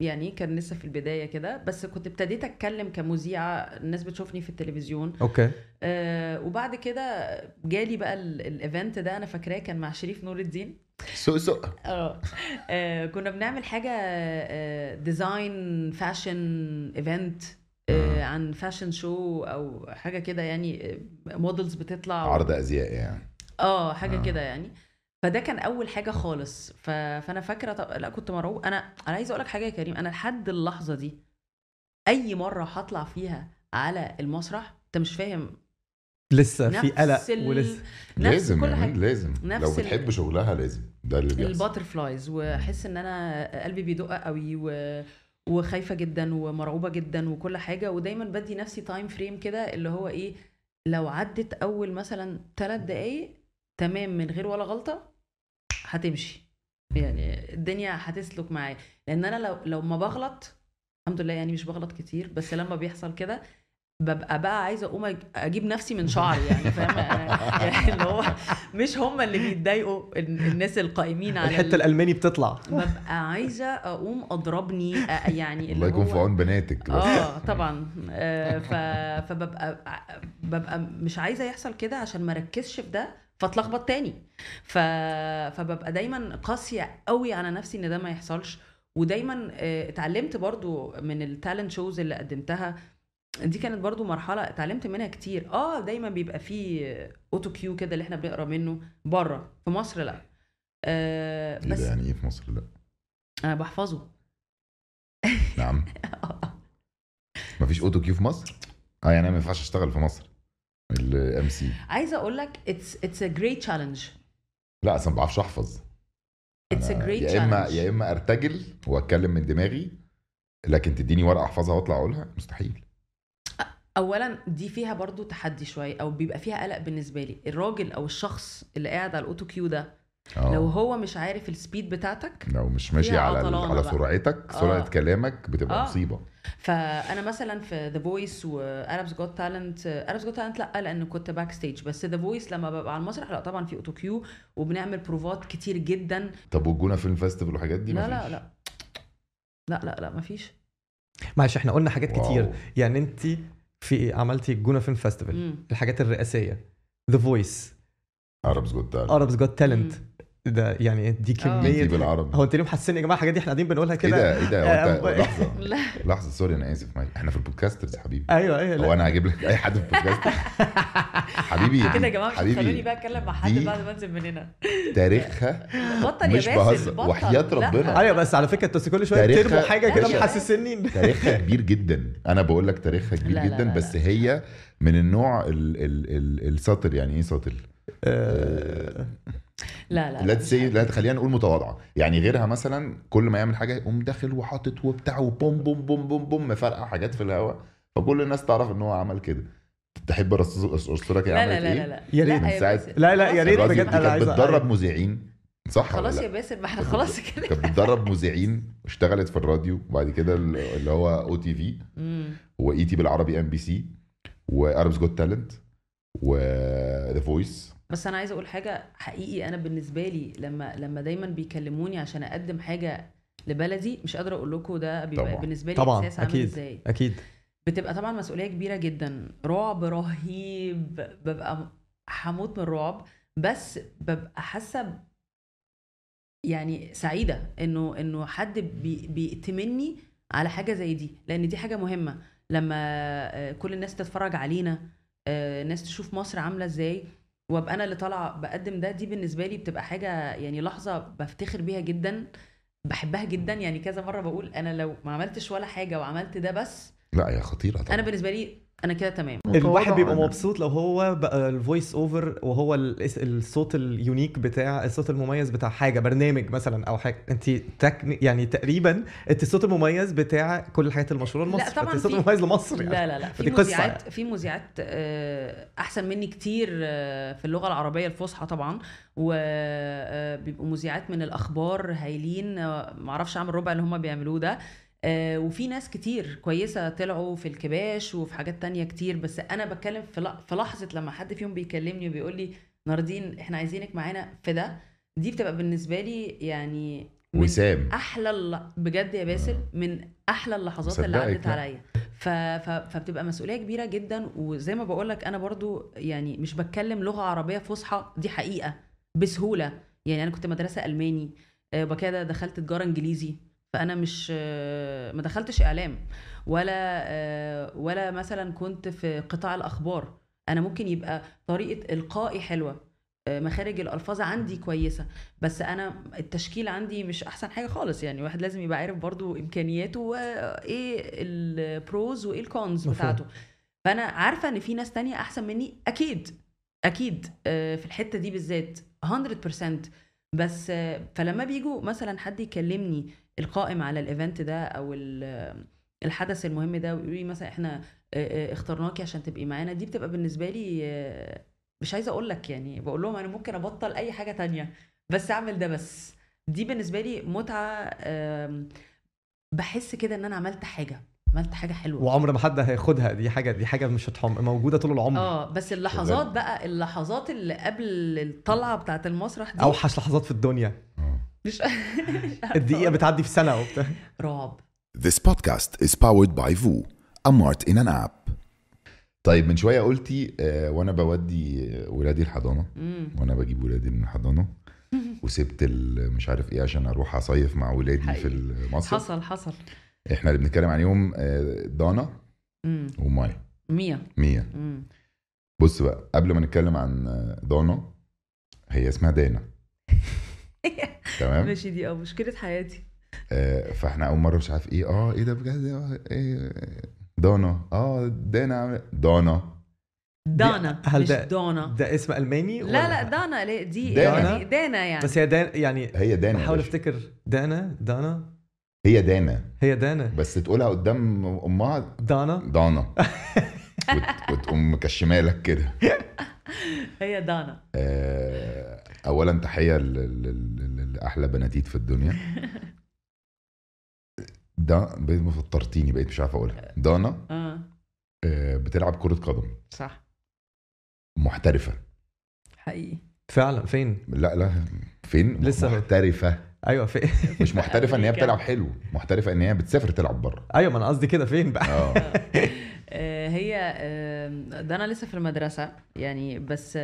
يعني كان لسه في البداية كده بس كنت ابتديت أتكلم كمذيعة الناس بتشوفني في التلفزيون. okay. آه وبعد كده جالي بقى ال- ال event ده أنا فاكراه كان مع شريف نور الدين. سوق سوق [LAUGHS] آه. آه، كنا بنعمل حاجة آه، design fashion event آه، عن fashion show أو حاجة كده يعني models بتطلع عرض أزياء يعني. آه حاجة آه. كده يعني. فده كان أول حاجة خالص. ف... فأنا فاكرة طب... لا كنت مرعوب. أنا أنا عايزة أقول لك حاجة يا كريم. أنا لحد اللحظة دي أي مرة هطلع فيها على المسرح أنت مش فاهم. لسه في قلق ال- ولسه. نفس لازم كل يعني حاجة. لازم. نفس لو ال- بتحب شغلها لازم. ده اللي بيحصل. ال butterflies وأحس إن أنا قلبي بيدق قوي و... وخايفة جدا ومرعوبة جدا وكل حاجة ودايما بدي نفسي time frame كده اللي هو إيه لو عدت أول مثلا ثلاث دقايق تمام من غير ولا غلطة هتمشي. يعني الدنيا هتسلك معايا. لأن أنا لو لو ما بغلط الحمد لله يعني مش بغلط كتير بس لما بيحصل كده ببقى بقى عايزة أقوم أجيب نفسي من شعري يعني فاهم يعني اللي هو مش هم اللي بيتضايقوا ال- الناس القائمين على الحتة ال- الألماني بتطلع. ببقى عايزة أقوم أضربني يعني الله اللي يكون في عون بناتك. آه طبعا. آه ف... فببقى ببقى مش عايزة يحصل كده عشان ما أركزش في ده فأتلخبط تاني. ف... فببقى دايما قاسية قوي على نفسي إن ده ما يحصلش. ودايما آه، اتعلمت برضو من ال talent shows اللي قدمتها دي كانت برضو مرحلة اتعلمت منها كتير. آه دايما بيبقى فيه autocue كده اللي إحنا بنقرأ منه بره. في مصر لا. آه بس ده؟ يعني إيه في مصر لا؟ أنا بحفظه. نعم. [LAUGHS] مفيش autocue في مصر؟ آه يعني أنا ما ينفعش أشتغل في مصر. ال MC عايزة أقول لك it's it's a great challenge لا أصلا ما بعرفش أحفظ. it's a great يا إما يا إما أرتجل وأتكلم من دماغي لكن تديني ورقة أحفظها وأطلع أقولها؟ مستحيل. اولا دي فيها برضو تحدي شوية أو بيبقى فيها قلق بالنسبة لي الراجل أو الشخص اللي قاعد على ال autocue ده آه. لو هو مش عارف ال speed بتاعتك لو مش ماشي على على بقى. سرعتك سرعة آه. كلامك بتبقى آه. مصيبة فأنا مثلا في The Voice و Arabs Got Talent Arabs Got Talent لأ لأن كنت backstage بس The Voice لما ببقى على المسرح لأ طبعا في autocue وبنعمل بروفات كتير جدا طب والجونة Film Festival والحاجات دي لا لا. لا لأ لأ لأ مفيش معلش إحنا قلنا حاجات wow. كتير يعني انت في عملتي الجونه Film Festival. الحاجات الرئاسية. ذا فويس عربز جوت تالنت اربس جوت تالنت. ده يعني دي انتي كمية بالعربي. هو انت ليه محسسين يا جماعة الحاجات دي؟ إحنا قاعدين بنقولها إيه كده ده إيه ده هو انت آه، لحظة. [LAUGHS] لحظة سوري أنا اسف معاك إحنا في البودكاسترز يا حبيبي. أيوه أيوه هو. أنا هجيب لك أي حد في البودكاست؟ [LAUGHS] حبيبي كده يا جماعة مش هتخلوني حبيبي بقى أتكلم مع حد بعد ما أنزل من هنا تاريخها بطل يا مش باسل بهزر لا. ربنا. أيوه بس على فكرة أنتوا كل شوية بترموا حاجة كده. محسسني تاريخها كبير جدا. أنا بقول لك تاريخها كبير جدا بس. هي من النوع ال ال ال السطل يعني إيه سطل آه، لا لا لا تسي لا خلينا نقول متواضعة. يعني غيرها مثلا كل ما يعمل حاجة يقوم داخل وحاطط وبتاع وبوم بوم بوم بوم بوم مفرقع حاجات في الهواء. فكل الناس تعرف إن هو عمل كده. تحب لك لا عملت لا لا إيه؟ لا لا. يا ريت. لا من باسل. لا، لا، يا ريت بجد كانت عايز بتدرب. مذيعين. صح خلاص يا لا؟ باسل ما إحنا خلاص كده. كانت بتدرب مذيعين واشتغلت في الراديو وبعد كده اللي هو أو تي في. و ET بالعربي MBC و Arabs Got Talent و The Voice بس أنا عايزه أقول حاجة حقيقي أنا بالنسبة لي لما لما دايما بيكلموني عشان أقدم حاجة لبلدي مش قادرة أقول لكم ده بيبقى طبعا. بالنسبة لي طبعا إحساس عامل إزاي. أكيد. بتبقى طبعا مسؤولية كبيرة جدا. رعب رهيب. ببقى هموت من الرعب. بس ببقى حاسة يعني سعيدة إنه إنه حد بي بيأتمني على حاجة زي دي لأن دي حاجة مهمة. لما آه، كل الناس تتفرج علينا آه، الناس تشوف مصر عاملة إزاي وابقى أنا اللي طالعة بقدم ده دي بالنسبة لي بتبقى حاجة يعني لحظة بفتخر بيها جدا بحبها جدا. يعني كذا مرة بقول أنا لو ما عملتش ولا حاجة وعملت ده بس لا هي خطيرة طبعا. أنا بالنسبة لي أنا كده تمام. الواحد بيبقى أنا- مبسوط لو هو بقى ال voice over وهو ال- الصوت ال unique بتاع الصوت المميز بتاع حاجة برنامج مثلا أو حاجة. انت تك يعني تقريبا انت الصوت المميز بتاع كل الحاجات المشهورة لمصر. لا طبعا الصوت في- المميز لمصر يعني. لا لا لا. في مذيعات يعني. في مذيعات آه، أحسن مني كتير آه، في اللغة العربية الفصحى طبعا. وبيبقوا مذيعات من الأخبار هايلين. آه، معرفش أعمل ربع اللي هم بيعملوه ده. آه، وفي ناس كتير كويسة طلعوا في الكباش وفي حاجات تانية كتير بس أنا بتكلم في لحظة لما حد فيهم بيكلمني وبيقول لي ناردين إحنا عايزينك معانا في ده دي بتبقى بالنسبة لي يعني وسام. أحلى الل- بجد يا باسل من أحلى اللحظات اللي عدت لا. عليا. ف... ف... فبتبقى مسؤولية كبيرة جدا وزي ما بقول لك أنا برضو يعني مش بتكلم لغة عربية فصحى دي حقيقة بسهولة. يعني أنا كنت مدرسة ألماني آه، وبعد كده دخلت تجارة إنجليزي. فأنا مش ما دخلتش إعلام. ولا آه، ولا مثلا كنت في قطاع الأخبار. أنا ممكن يبقى طريقة إلقائي حلوة آه، مخارج الألفاظ عندي كويسة. بس أنا التشكيل عندي مش أحسن حاجة خالص. يعني واحد لازم يبقى عارف برضو إمكانياته وايه ال pros وإيه ال cons. بتاعته. فأنا عارفة إن في ناس تانية أحسن مني أكيد أكيد آه، في الحتة دي بالذات 100% بس فلما بيجوا مثلا حد يكلمني القائم على ال event ده أو ال- الحدث المهم ده ويقولوا لي مثلا إحنا اخترناكي عشان تبقي معانا دي بتبقى بالنسبة لي مش عايزة أقول لك يعني بقول لهم أنا ممكن أبطل أي حاجة تانية بس أعمل ده بس. دي بالنسبة لي متعة آم، بحس كده إن أنا عملت حاجة عملت حاجة حلوة. وعمر ما حد هياخدها دي حاجة دي حاجة مش هتحم موجودة طول العمر. آه بس اللحظات بقى اللحظات اللي قبل الطلعة بتاعة المسرح دي أوحش لحظات في الدنيا. آه. مش [LAUGHS] أقول. بتعدي في سنة وبتاع رعب This podcast is powered by VU, a mart in an app. طيب من شوية قلتي آه، وأنا بودي ولادي الحضانة مم. وأنا بجيب ولادي من الحضانة [LAUGHS] وسبت ال- مش عارف إيه عشان أروح أصيف مع ولادي في حقيقي. المصيف حصل حصل إحنا اللي بنتكلم عليهم آه، دانا مم. وماي مية مم. بص بقى قبل ما نتكلم عن آه، دانا هي اسمها دانا [LAUGHS] تمام. ماشي دي آه مشكلة حياتي. آه، فاحنا أول مرة مش عارف إيه آه إيه ده بجد؟ آه، إيه؟ دانا آه دانا عاملة- دانا دانا هل مش ده- دونا. ده اسم ألماني لا ولا- لا دانا لا، دي دانا؟ يعني دانا يعني. بس هي دانا يعني هي دانا يا بحاول باشا. أفتكر. دانا؟ دانا هي دانا. هي دانا. بس تقولها قدام أمها. دانا دانا وت... وتقوم مكشمالك كده. [LAUGHS] [LAUGHS] هي دانا. آه، اولا تحية ل- ل- ل- لأحلى بناتيت في الدنيا. [LAUGHS] ده بقيت فطرتيني بقيت مش عارف أقولها. دانا آه. آه، بتلعب كرة قدم. صح. محترفة. حقيقي. فعلا. فين؟ لا لا. فين؟ لسه. محترفة. أيوه فين [LAUGHS] مش محترفة إن هي. بتلعب [LAUGHS] حلو محترفة إن هي بتسافر تلعب بره. أيوه ما أنا قصدي كده. فين بقى؟ آه. [LAUGHS] آه، هي ده أنا لسه في المدرسة يعني بس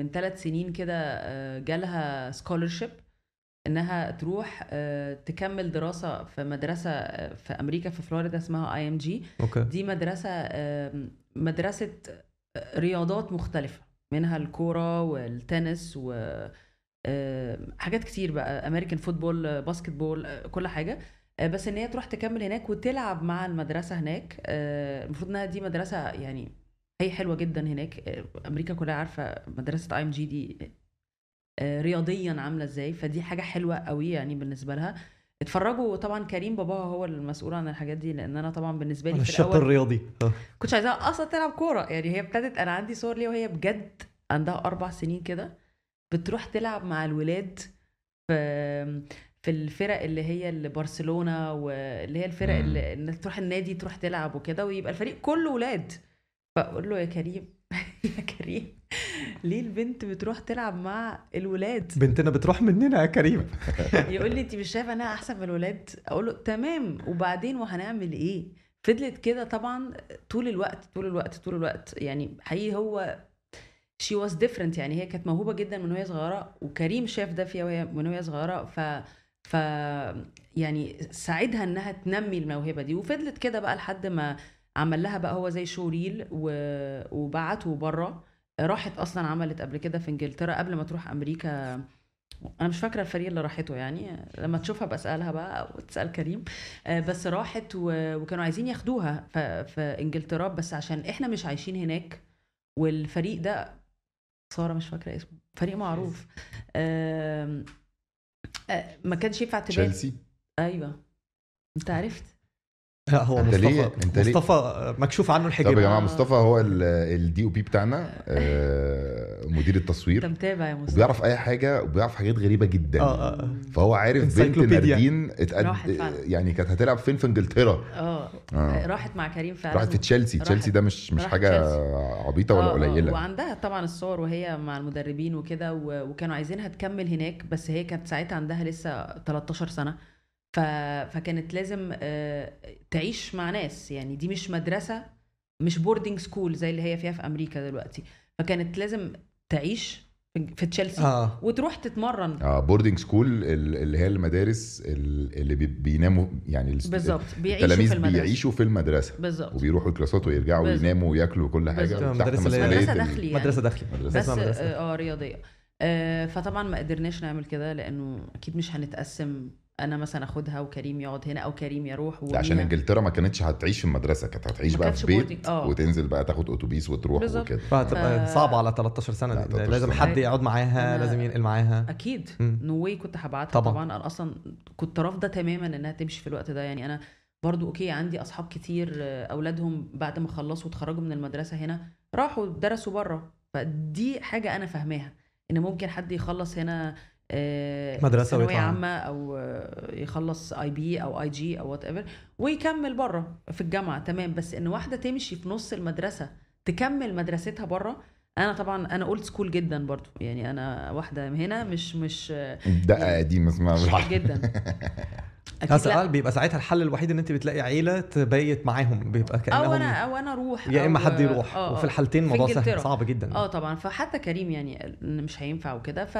من ثلاث سنين كده آه، جالها scholarship إنها تروح آه، تكمل دراسة في مدرسة في أمريكا في فلوريدا اسمها IMG okay. دي مدرسة مدرسة رياضات مختلفة منها الكورة والتنس و حاجات كتير بقى American football basketball آه، كل حاجة. آه، بس إن هي تروح تكمل هناك وتلعب مع المدرسة هناك آه، المفروض إنها دي مدرسة يعني هي حلوة جدا هناك. آه، أمريكا كلها عارفة مدرسة IMG دي آه، رياضيا عاملة إزاي فدي حاجة حلوة قوي يعني بالنسبة لها. اتفرجوا طبعا كريم باباها هو المسؤول عن الحاجات دي لأن أنا طبعا بالنسبة لي في الرياضي. آه. كنتش عايزاها أصلا تلعب كورة يعني هي ابتدت أنا عندي صور ليها وهي بجد عندها أربع سنين كده. بتروح تلعب مع الولاد في في الفرق اللي هي اللي برشلونه واللي هي الفرق مم. اللي انك تروح النادي تروح تلعب وكده ويبقى الفريق كله ولاد. فأقول له يا كريم [LAUGHS] يا كريم ليه البنت بتروح تلعب مع الولاد؟ بنتنا بتروح مننا يا كريم. [LAUGHS] يقول لي انت مش شايفة إنها أحسن من الولاد؟ أقول له تمام وبعدين وهنعمل إيه؟ فضلت كده طبعا طول الوقت طول الوقت طول الوقت. يعني حقيقي هو she was different يعني. هي كانت موهوبة جدا من وهي صغيرة وكريم شاف ده فيها وهي من وهي صغيرة. ف ف يعني ساعدها إنها تنمي الموهبة دي. وفضلت كده بقى لحد ما عمل لها بقى هو زي showreel و... وبعته بره راحت أصلا عملت قبل كده في إنجلترا قبل ما تروح أمريكا. أنا مش فاكرة الفريق اللي راحته يعني. لما تشوفها بسألها بقى أو تسأل كريم. آه، بس راحت و... وكانوا عايزين ياخدوها ف... في إنجلترا. بس عشان إحنا مش عايشين هناك والفريق ده ساره مش فاكرة اسمه. فريق معروف. آه، ما كانش ينفع تبات تشيلسي؟ أيوه. أنت عرفت. لا هو ليه- مصطفى أنت ليه- مصطفى مكشوف عنه طب الحجاب يا جماعة آه. مصطفى هو ال DOP بتاعنا آه، مدير أنت التصوير متابع يا مصطفى. وبيعرف أي حاجة وبيعرف حاجات غريبة جدا. آه آه فهو عارف بنت. ناردين اتقد... يعني كانت هتلعب فين في انجلترا. آه. آه. راحت مع كريم فعلا. راحت في تشيلسي. تشيلسي ده مش مش حاجة. عبيطة ولا آه، آه، قليلة. وعندها طبعا الصور وهي مع المدربين وكده و- وكانوا عايزينها تكمل هناك بس هي كانت ساعتها عندها لسه 13 سنة. ف... فكانت لازم آه، تعيش مع ناس. يعني دي مش مدرسة مش boarding school زي اللي هي فيها في أمريكا دلوقتي. فكانت لازم تعيش في- في تشيلسي آه. وتروح تتمرن. آه boarding school اللي هي المدارس ال- اللي بي- بيناموا يعني بالظبط. بيعيشوا التلاميذ في المدرسة. بيعيشوا في المدرسة. بالظبط. وبيروحوا ال classات ويرجعوا بالظبط. يناموا وياكلوا وكل حاجة. هي- مسؤوليه مدرسة ال- داخلي يعني. مدرسة داخلي بس. آه رياضية. آه، فطبعا ما قدرناش نعمل كده لأنه أكيد مش هنتقسم أنا مثلا أخدها وكريم يقعد هنا أو كريم يروح لا، عشان إنجلترا ما كانتش هتعيش في المدرسة كانت هتعيش بقى في بيت آه. وتنزل بقى تاخد أتوبيس وتروح بالظبط. وكده فهتبقى ف- صعبة على 13 سنة لا، دي. 13 لازم سنة. حد يقعد معاها أنا- لازم ينقل معاها أكيد. no way كنت هبعتها طبعاً. طبعا. أنا أصلا كنت رافضة تماما إنها تمشي في الوقت ده يعني أنا برضو okay عندي أصحاب كتير آه، أولادهم بعد ما خلصوا واتخرجوا من المدرسة هنا راحوا درسوا بره فدي حاجة أنا فاهماها إن ممكن حد يخلص هنا آه، مدرسة ثانوية ويطلع. عامة أو آه، يخلص IB أو IG أو whatever ويكمل بره في الجامعة. تمام. بس إن واحدة تمشي في نص المدرسة تكمل مدرستها بره أنا طبعا أنا old school جدا برضو. يعني أنا واحدة هنا مش مش دقه قديمه اسمها جدا. [LAUGHS] قال بيبقى ساعتها الحل الوحيد إن أنت بتلاقي عيلة تبيت معاهم بيبقى كأنهم أو أنا أو أنا أروح يا إما أو- حد يروح. آه، وفي. الحالتين الموضوع سهل. صعب جدا. آه طبعا. فحتى كريم يعني مش هينفع وكده. ف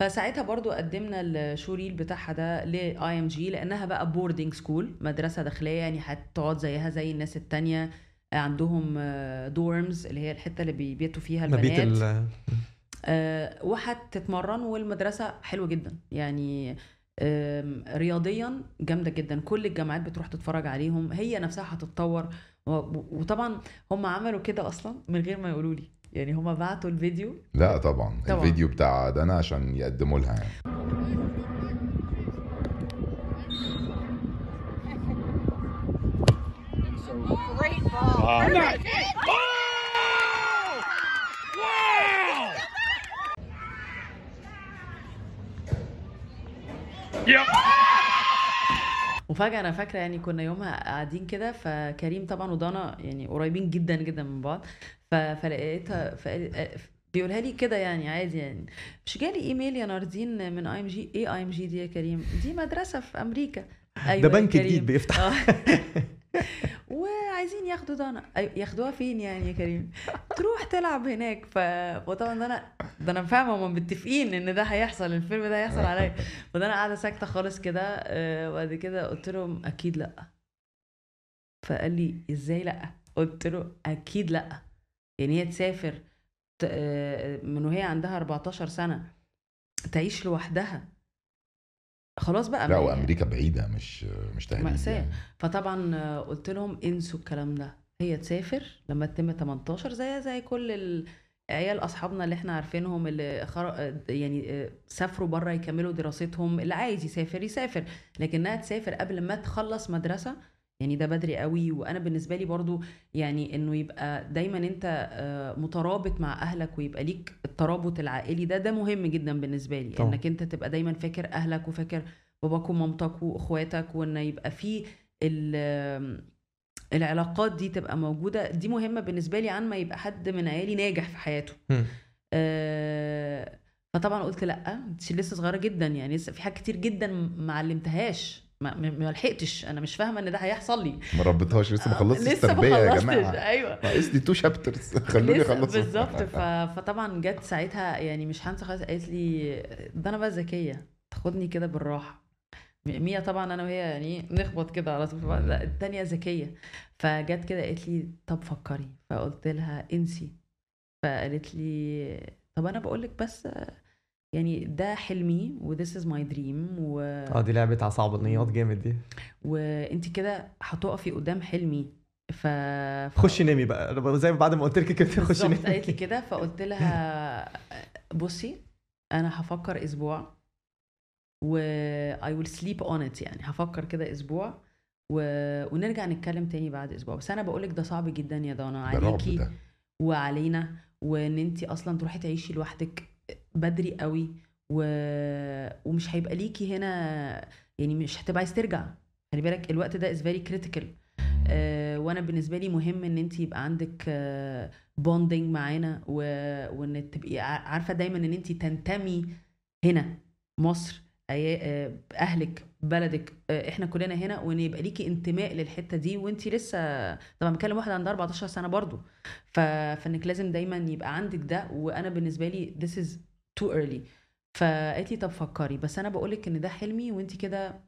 فساعتها برضو قدمنا ال showreel بتاعها ده ل IMG لأنها بقى boarding school مدرسة داخلية يعني هتقعد زيها زي الناس التانية عندهم dorms اللي هي الحتة اللي بيبيتوا فيها مبيت البنات. ال آه، وهتتمرن والمدرسة حلوة جدا. يعني رياضيا جامدة جدا. كل الجامعات بتروح تتفرج عليهم. هي نفسها هتتطور. وطبعا هم عملوا كده أصلا من غير ما يقولوا لي يعني هم بعتوا الفيديو لا طبعا, طبعا. الفيديو بتاع دنا عشان يقدموا لها يعني. مفاجأة وفجأة أنا فاكرة يعني كنا يومها قاعدين كده فكريم طبعا ودانا يعني قريبين جدا جدا من بعض فلقيتها بيقولها لي كده يعني عادي يعني. مش جالي إيميل يا ناردين من آي إم جي؟ إيه آي إم جي دي يا كريم؟ دي مدرسة في أمريكا. أيوه ده بنك. جديد بيفتح. آه. [LAUGHS] وعايزين ياخدوا دانا ياخدوها فين يعني يا كريم؟ تروح تلعب هناك. ف... وطبعا ده أنا ده أنا فاهمة هم متفقين إن ده هيحصل الفيلم ده هيحصل عليا. وده أنا قاعدة ساكتة خالص كده آه، وبعد كده قلت لهم أكيد لأ. فقال لي إزاي لأ؟ قلت له أكيد لأ. يعني هي تسافر آه، من وهي عندها 14 سنة تعيش لوحدها خلاص بقى لا وأمريكا بعيدة مش مش مأساة. يعني. فطبعا قلت لهم انسوا الكلام ده هي تسافر لما تتم 18 زيها زي كل العيال أصحابنا اللي إحنا عارفينهم اللي خر... يعني آه، سافروا بره يكملوا دراستهم اللي عايز يسافر يسافر لكنها تسافر قبل ما تخلص مدرسة يعني ده بدري قوي. وأنا بالنسبة لي برضو يعني انه يبقى دايما انت آه، مترابط مع أهلك ويبقى ليك الترابط العائلي ده ده مهم جدا بالنسبة لي. طبعا. انك انت تبقى دايما فاكر أهلك وفاكر باباك ومامتك وإخواتك وإن يبقى في ال- العلاقات دي تبقى موجودة. دي مهمة بالنسبة لي عن ما يبقى حد من عيالي ناجح في حياته. آه، فطبعا قلت لأ انت لسه صغيرة جدا يعني لسه في حاجات كتير جدا ما علمتهاش. ما, ما لحقتش. أنا مش فاهمة إن ده هيحصل لي. ما ربيتهاش لسه ما خلصتش لسه ما التربية يا خلصتش. جماعة. أيوه. ناقص لي تو شابترز [LAUGHS] خلوني لسه اخلص بالظبط. [LAUGHS] فطبعا جت ساعتها يعني مش هنسى خالص قالت لي ده أنا بقى ذكية تاخدني كده بالراحة. م- ميا طبعا أنا وهي يعني نخبط كده على طول. التانية ذكية. فجت كده قالت لي طب فكري. فقلت لها انسي. فقالت لي طب أنا بقول لك بس يعني ده حلمي و this is my dream و... آه دي لعبة عصبانيات جامد دي. وانت كده هتقفي قدام حلمي ف خشي نامي بقى. زي ما بعد ما قلت لك كده خشي نامي. قالت لي كده فقلت لها [LAUGHS] بصي أنا هفكر أسبوع و I will sleep on it يعني هفكر كده أسبوع و... ونرجع نتكلم تاني بعد أسبوع. بس أنا بقولك ده صعب جدا يا دانا عليكي وعلينا وإن أنت أصلا تروحي تعيشي لوحدك. بدري قوي و... ومش هيبقى ليكي هنا يعني مش هتبقى عايز ترجع. خلي بالك الوقت ده very critical. آه وأنا بالنسبة لي مهم ان انت يبقى عندك بوندنج معانا و... وان تبقي عارفة دايما ان انت تنتمي هنا مصر أي- آه، أهلك بلدك آه، إحنا كلنا هنا وان يبقى ليكي انتماء للحتة دي وانت لسه طبعا بتكلم واحدة عندها 14 سنة برضو. ف... فإنك لازم دايما يبقى عندك ده. وأنا بالنسبة لي this is too early فقالت لي طب فكري بس أنا بقولك إن ده حلمي وانت كده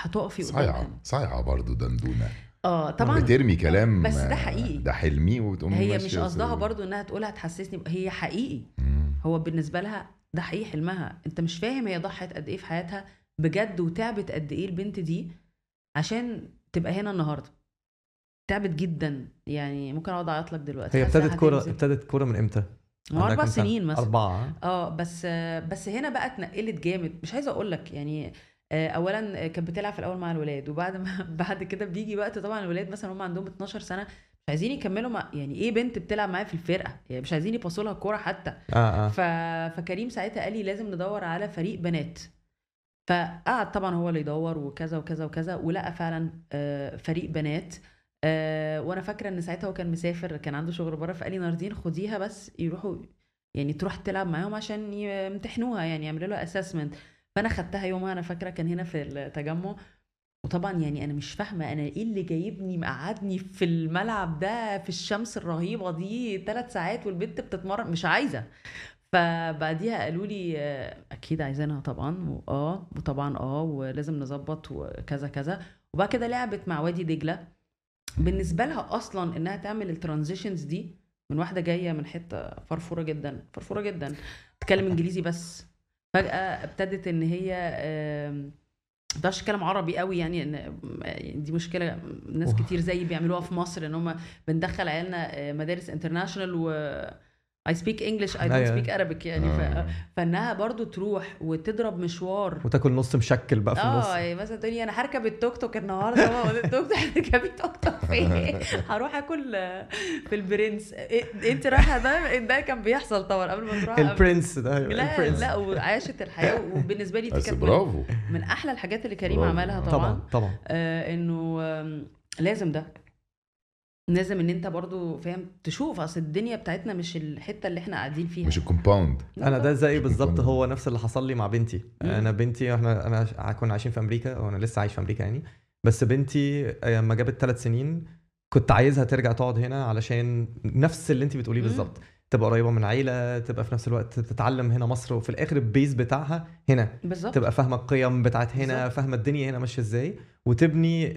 هتقفي صايعة. صايعة برضه دندونه آه طبعا بترمي كلام بس ده حقيقي. ده حلمي وتقوم هي مش قصدها برضو إنها تقولها تحسسني هي حقيقي مم. هو بالنسبة لها ده حقيقي حلمها أنت مش فاهم هي ضحت قد إيه في حياتها بجد وتعبت قد إيه البنت دي عشان تبقى هنا النهارده تعبت جدا يعني ممكن أقعد أعيط لك دلوقتي هي ابتدت كورة. ابتدت كورة من إمتى؟ هو أربع؟ سنين مثلا. أربعة. آه بس بس هنا بقى اتنقلت جامد. مش عايزة أقول لك يعني آه، اولا كانت بتلعب في الأول مع الولاد وبعد ما [LAUGHS] بعد كده بيجي وقت طبعا الولاد مثلا هم عندهم 12 سنة مش عايزين يكملوا مع يعني إيه بنت بتلعب معايا في الفرقة؟ يعني مش عايزين يبصوا لها الكورة حتى. آه آه. ف... فكريم ساعتها قال لي لازم ندور على فريق بنات. فقعد طبعا هو اللي يدور وكذا وكذا وكذا ولقى فعلا آه، فريق بنات. آه، وأنا فاكرة إن ساعتها هو كان مسافر كان عنده شغل بره فقال لي ناردين خديها بس يروحوا يعني تروح تلعب معاهم عشان يمتحنوها يعني يعملوا لها اسسمنت فأنا خدتها يومها أنا فاكرة كان هنا في التجمع. وطبعا يعني أنا مش فاهمة أنا إيه اللي جايبني مقعدني في الملعب ده في الشمس الرهيبة دي ثلاث ساعات والبنت بتتمرن مش عايزة. فبعديها قالوا لي آه، أكيد عايزينها طبعا واه وطبعا آه ولازم نظبط وكذا كذا. وبعد كده لعبت مع وادي دجلة. بالنسبة لها أصلا إنها تعمل الترانزيشنز دي من واحدة جاية من حتة فرفورة جدا فرفورة جدا تتكلم إنجليزي بس فجأة ابتدت إن هي ما بتعرفش تتكلم عربي قوي يعني إن دي مشكلة ناس. كتير زي بيعملوها في مصر إن هم بندخل عيالنا آه، مدارس international و I speak English I don't أيوة. speak Arabic يعني. آه. ف... فإنها برضو تروح وتضرب مشوار. وتاكل نص مشكل بقى في النص. آه يعني مثلا تقولي أنا هركب التوك توك النهارده التوك توك هتركبي توك توك فين؟ [LAUGHS] هروح آكل آه، في البرنس. إيه- أنت رايحة ده؟ ده كان بيحصل طبعا قبل ما تروح. البرنس ده لا البرنس. لا وعاشت الحياة. وبالنسبة لي دي كانت من- برافو. من أحلى الحاجات اللي كريم. عملها طبعا, طبعا طبعا. آه إنه لازم ده. لازم ان انت برضو فاهم تشوف اصل الدنيا بتاعتنا مش الحتة اللي إحنا قاعدين فيها. مش ال compound. أنا ده زي بالظبط هو نفس اللي حصل لي مع بنتي. مم. أنا بنتي إحنا أنا كنا عايشين في أمريكا وأنا لسه عايش في أمريكا يعني. بس بنتي لما جابت ثلاث سنين كنت عايزها ترجع تقعد هنا علشان نفس اللي انت بتقوليه. بالظبط. تبقى قريبة من عيلة تبقى في نفس الوقت تتعلم هنا مصر وفي الآخر ال base بتاعها هنا. بالظبط. تبقى فاهمة القيم بتاعت هنا. فاهمة الدنيا هنا ماشية إزاي وتبني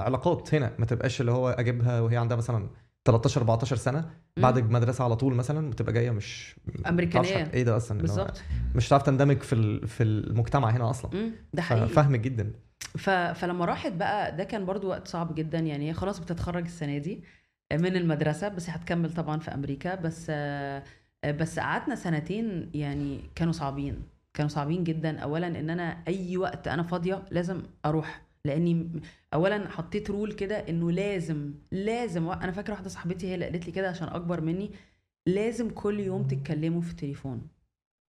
علاقات هنا. ما تبقاش اللي هو أجيبها وهي عندها مثلا 13 14 سنة بعد. المدرسة على طول مثلا وتبقى جاية مش. متعرفش إيه ده أصلا بالظبط. مش هتعرف تندمج في في المجتمع هنا أصلا. مم، ده حقيقي. فاهمك جدا. ف... فلما راحت بقى ده كان برضو وقت صعب جدا. يعني هي خلاص بتتخرج السنة دي. من المدرسة بس هتكمل طبعا في أمريكا بس آه، بس قعدنا سنتين يعني كانوا صعبين كانوا صعبين جدا اولا إن أنا أي وقت أنا فاضية لازم أروح لأني اولا حطيت rule كده إنه لازم لازم أنا فاكرة واحدة صاحبتي هي اللي قالت لي كده عشان أكبر مني لازم كل يوم تتكلموا في التليفون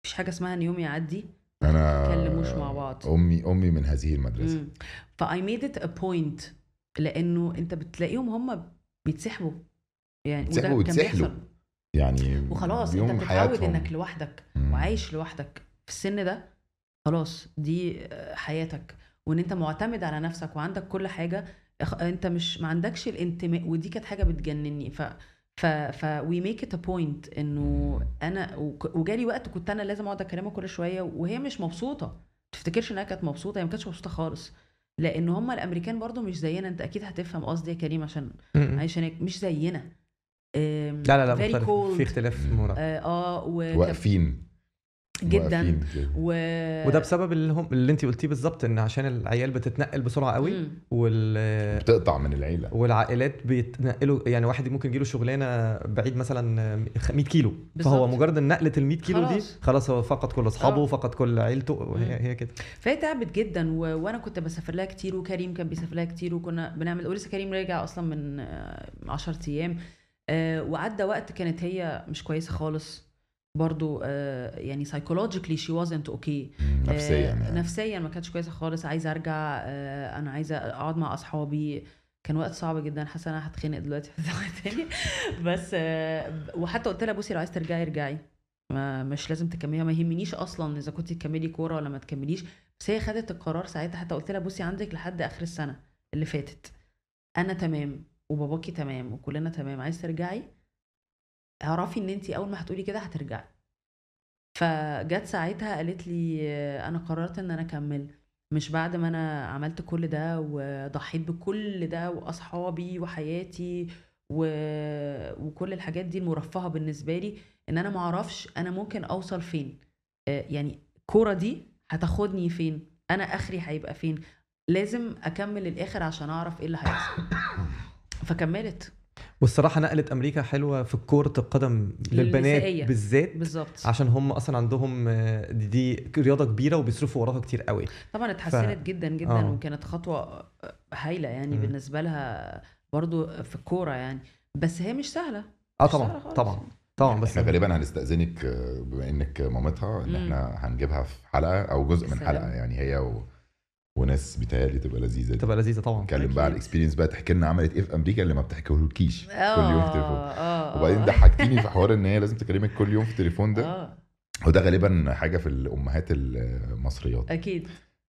مفيش حاجة اسمها إن يوم يعدي أنا تتكلموش مع بعض. أمي أمي من هذه المدرسة. ف I made it a point لأنه أنت بتلاقيهم هم بيتسحبوا. يعني بيتسحبوا ويتسحلوا. يعني وخلاص انت بتتعود. انك لوحدك مم. وعايش لوحدك في السن ده خلاص دي آه، حياتك. وان انت معتمد على نفسك وعندك كل حاجة انت مش ما عندكش الانتماء ودي كانت حاجة بتجنني. ف ف ف we make a point انه أنا وجالي وقت كنت أنا لازم اقعد اكلمها كل شوية وهي مش مبسوطة. ما تفتكرش انها كانت مبسوطة؟ هي ما كانتش مبسوطة خالص. لأن هم الأمريكان برضو مش زينا. أنت أكيد هتفهم قصدي يا كريم عشان هناك مش زينا. لا لا لا. في اختلاف مرة. آه آه، واقفين. جدا. و... وده بسبب اللي هم اللي انت قلتيه بالظبط إن عشان العيال بتتنقل بسرعة قوي مم. وال بتقطع من العيلة والعائلات بيتنقلوا يعني واحد ممكن يجيله شغلانة بعيد مثلا 100 كيلو فهو بالظبط. مجرد ان نقله ال 100 كيلو دي خلاص. خلاص هو فقد كل أصحابه آه. فقد كل عيلته. وهي هي كده فهي تعبت جدا و... وأنا كنت بسافر لها كتير وكريم كان بيسافر لها كتير وكنا بنعمل ولسه كريم راجع أصلا من 10 أيام آه، وعدى وقت كانت هي مش كويسة خالص برضو آه، يعني she wasn't okay. مم، نفسيا آه، يعني. نفسيا ما كانتش كويسة خالص. عايزة أرجع آه، أنا عايزة أقعد مع أصحابي. كان وقت صعب جدا. حاسة أنا هتخنق دلوقتي تاني [LAUGHS] بس وحتى قلت لها بصي لو عايزه ترجعي ارجعي. ما مش لازم تكمليها ما يهمنيش أصلا إذا كنت تكملي كورة ولا ما تكمليش. بس هي خدت القرار ساعتها. حتى قلت لها بصي عندك لحد آخر السنة اللي فاتت. أنا تمام وباباكي تمام وكلنا تمام. عايزه ترجعي؟ اعرفي ان انت اول ما هتقولي كده هترجعي. فجت ساعتها قالت لي أنا قررت إن أنا أكمل. مش بعد ما أنا عملت كل ده وضحيت بكل ده وأصحابي وحياتي و... وكل الحاجات دي المرفهة بالنسبة لي إن أنا ما أعرفش أنا ممكن أوصل فين. آه، يعني الكوره دي هتاخدني فين؟ أنا آخري هيبقى فين؟ لازم أكمل للآخر عشان أعرف إيه اللي هيحصل. فكملت. والصراحة نقلت أمريكا حلوة في كرة القدم للبنات. بالذات بالظبط عشان هم أصلا عندهم آه، دي, دي رياضة كبيرة وبيصرفوا وراها كتير قوي طبعا اتحسنت جدا جدا آه. وكانت خطوة هايلة يعني مم. بالنسبة لها برضو في الكورة يعني بس هي مش سهلة آه مش سهلة طبعا خالص. طبعا طبعا بس إحنا غالبا هنستأذنك آه، بما إنك مامتها إن. إحنا هنجيبها في حلقة أو جزء من. حلقة يعني هي و... وناس بيتهيألي تبقى لذيذة. تبقى لذيذة طبعا نتكلم. بقى على الاكسبيرينس بقى تحكي لنا عملت إيه في أمريكا اللي ما بتحكيهولكيش كل يوم في تليفون آه وبعدين آه. ضحكتيني في حوار إن هي لازم تكلمك كل يوم في التليفون ده وده غالبا حاجة في الأمهات المصريات أكيد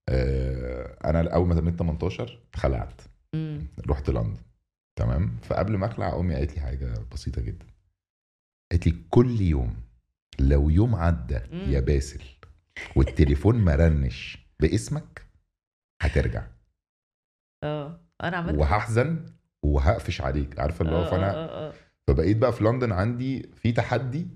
آه، أنا أول ما تميت 18 خلعت مم. رحت لندن تمام فقبل ما أخلع أمي قالت لي حاجة بسيطة جدا قالت لي كل يوم لو يوم عدى. يا باسل والتليفون ما رنش باسمك هترجع آه أنا عملت وهحزن وهقفش عليك عارفة اللي هو آه، فأنا آه، آه. فبقيت بقى في لندن عندي في تحدي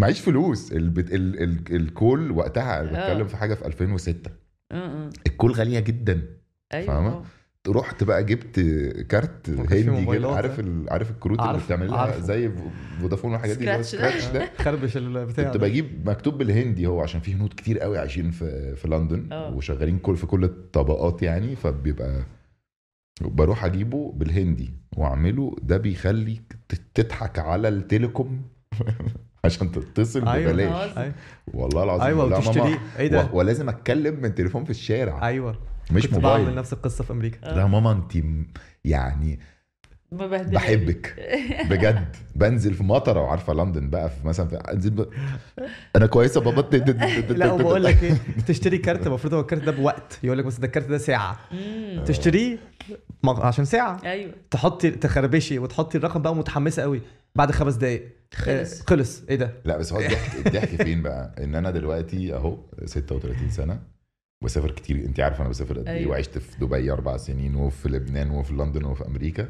معيش فلوس البت... ال... ال... الكول وقتها أنا. بتكلم في حاجة في 2006 آه، آه. الكول غالية جدا أيوه فاهمة؟ رحت بقى جبت card هندي موبايلات، عارف ال... عارف الكروت اللي عارف- بتعملها عارفه. زي فودافون والحاجات دي سكراتش ده. [LAUGHS] خربش البتاع كنت. بجيب مكتوب بالهندي هو عشان في هنود كتير قوي عايشين في في لندن آه. وشغالين كل في كل الطبقات يعني فبيبقى بروح اجيبه بالهندي واعمله. ده بيخليك ت- تضحك على ال telecom [LAUGHS] عشان تتصل أيوة. ببلاش. أيوه. والله العظيم. أيوه لا وتشتريه. إيه ده؟ ولازم اتكلم من تليفون في الشارع. أيوه. مش كنت بعمل موبايل نفس القصة في أمريكا. لا ماما انت يعني ببهدلك بحبك. بجد. بنزل في مطرة وعارفة لندن بقى في مثلا في انزل ب... أنا كويسة بابا. [LAUGHS] لا وبقول لك إيه تشتري كارت المفروض هو الكارت ده بوقت. يقول لك بس ده الكارت ده ساعة. تشتريه عشان ساعة. أيوه. تحطي تخربشي وتحطي الرقم بقى متحمسة قوي. بعد خمس دقايق. خلص. آه، خلص. إيه ده؟ لا بس هو الضحك الضحك فين بقى؟ إن أنا دلوقتي أهو 36 سنة. بسافر كتير انت عارفه أنا بسافر قد إيه أيوة. وعشت في دبي أربع سنين وفي لبنان وفي لندن وفي أمريكا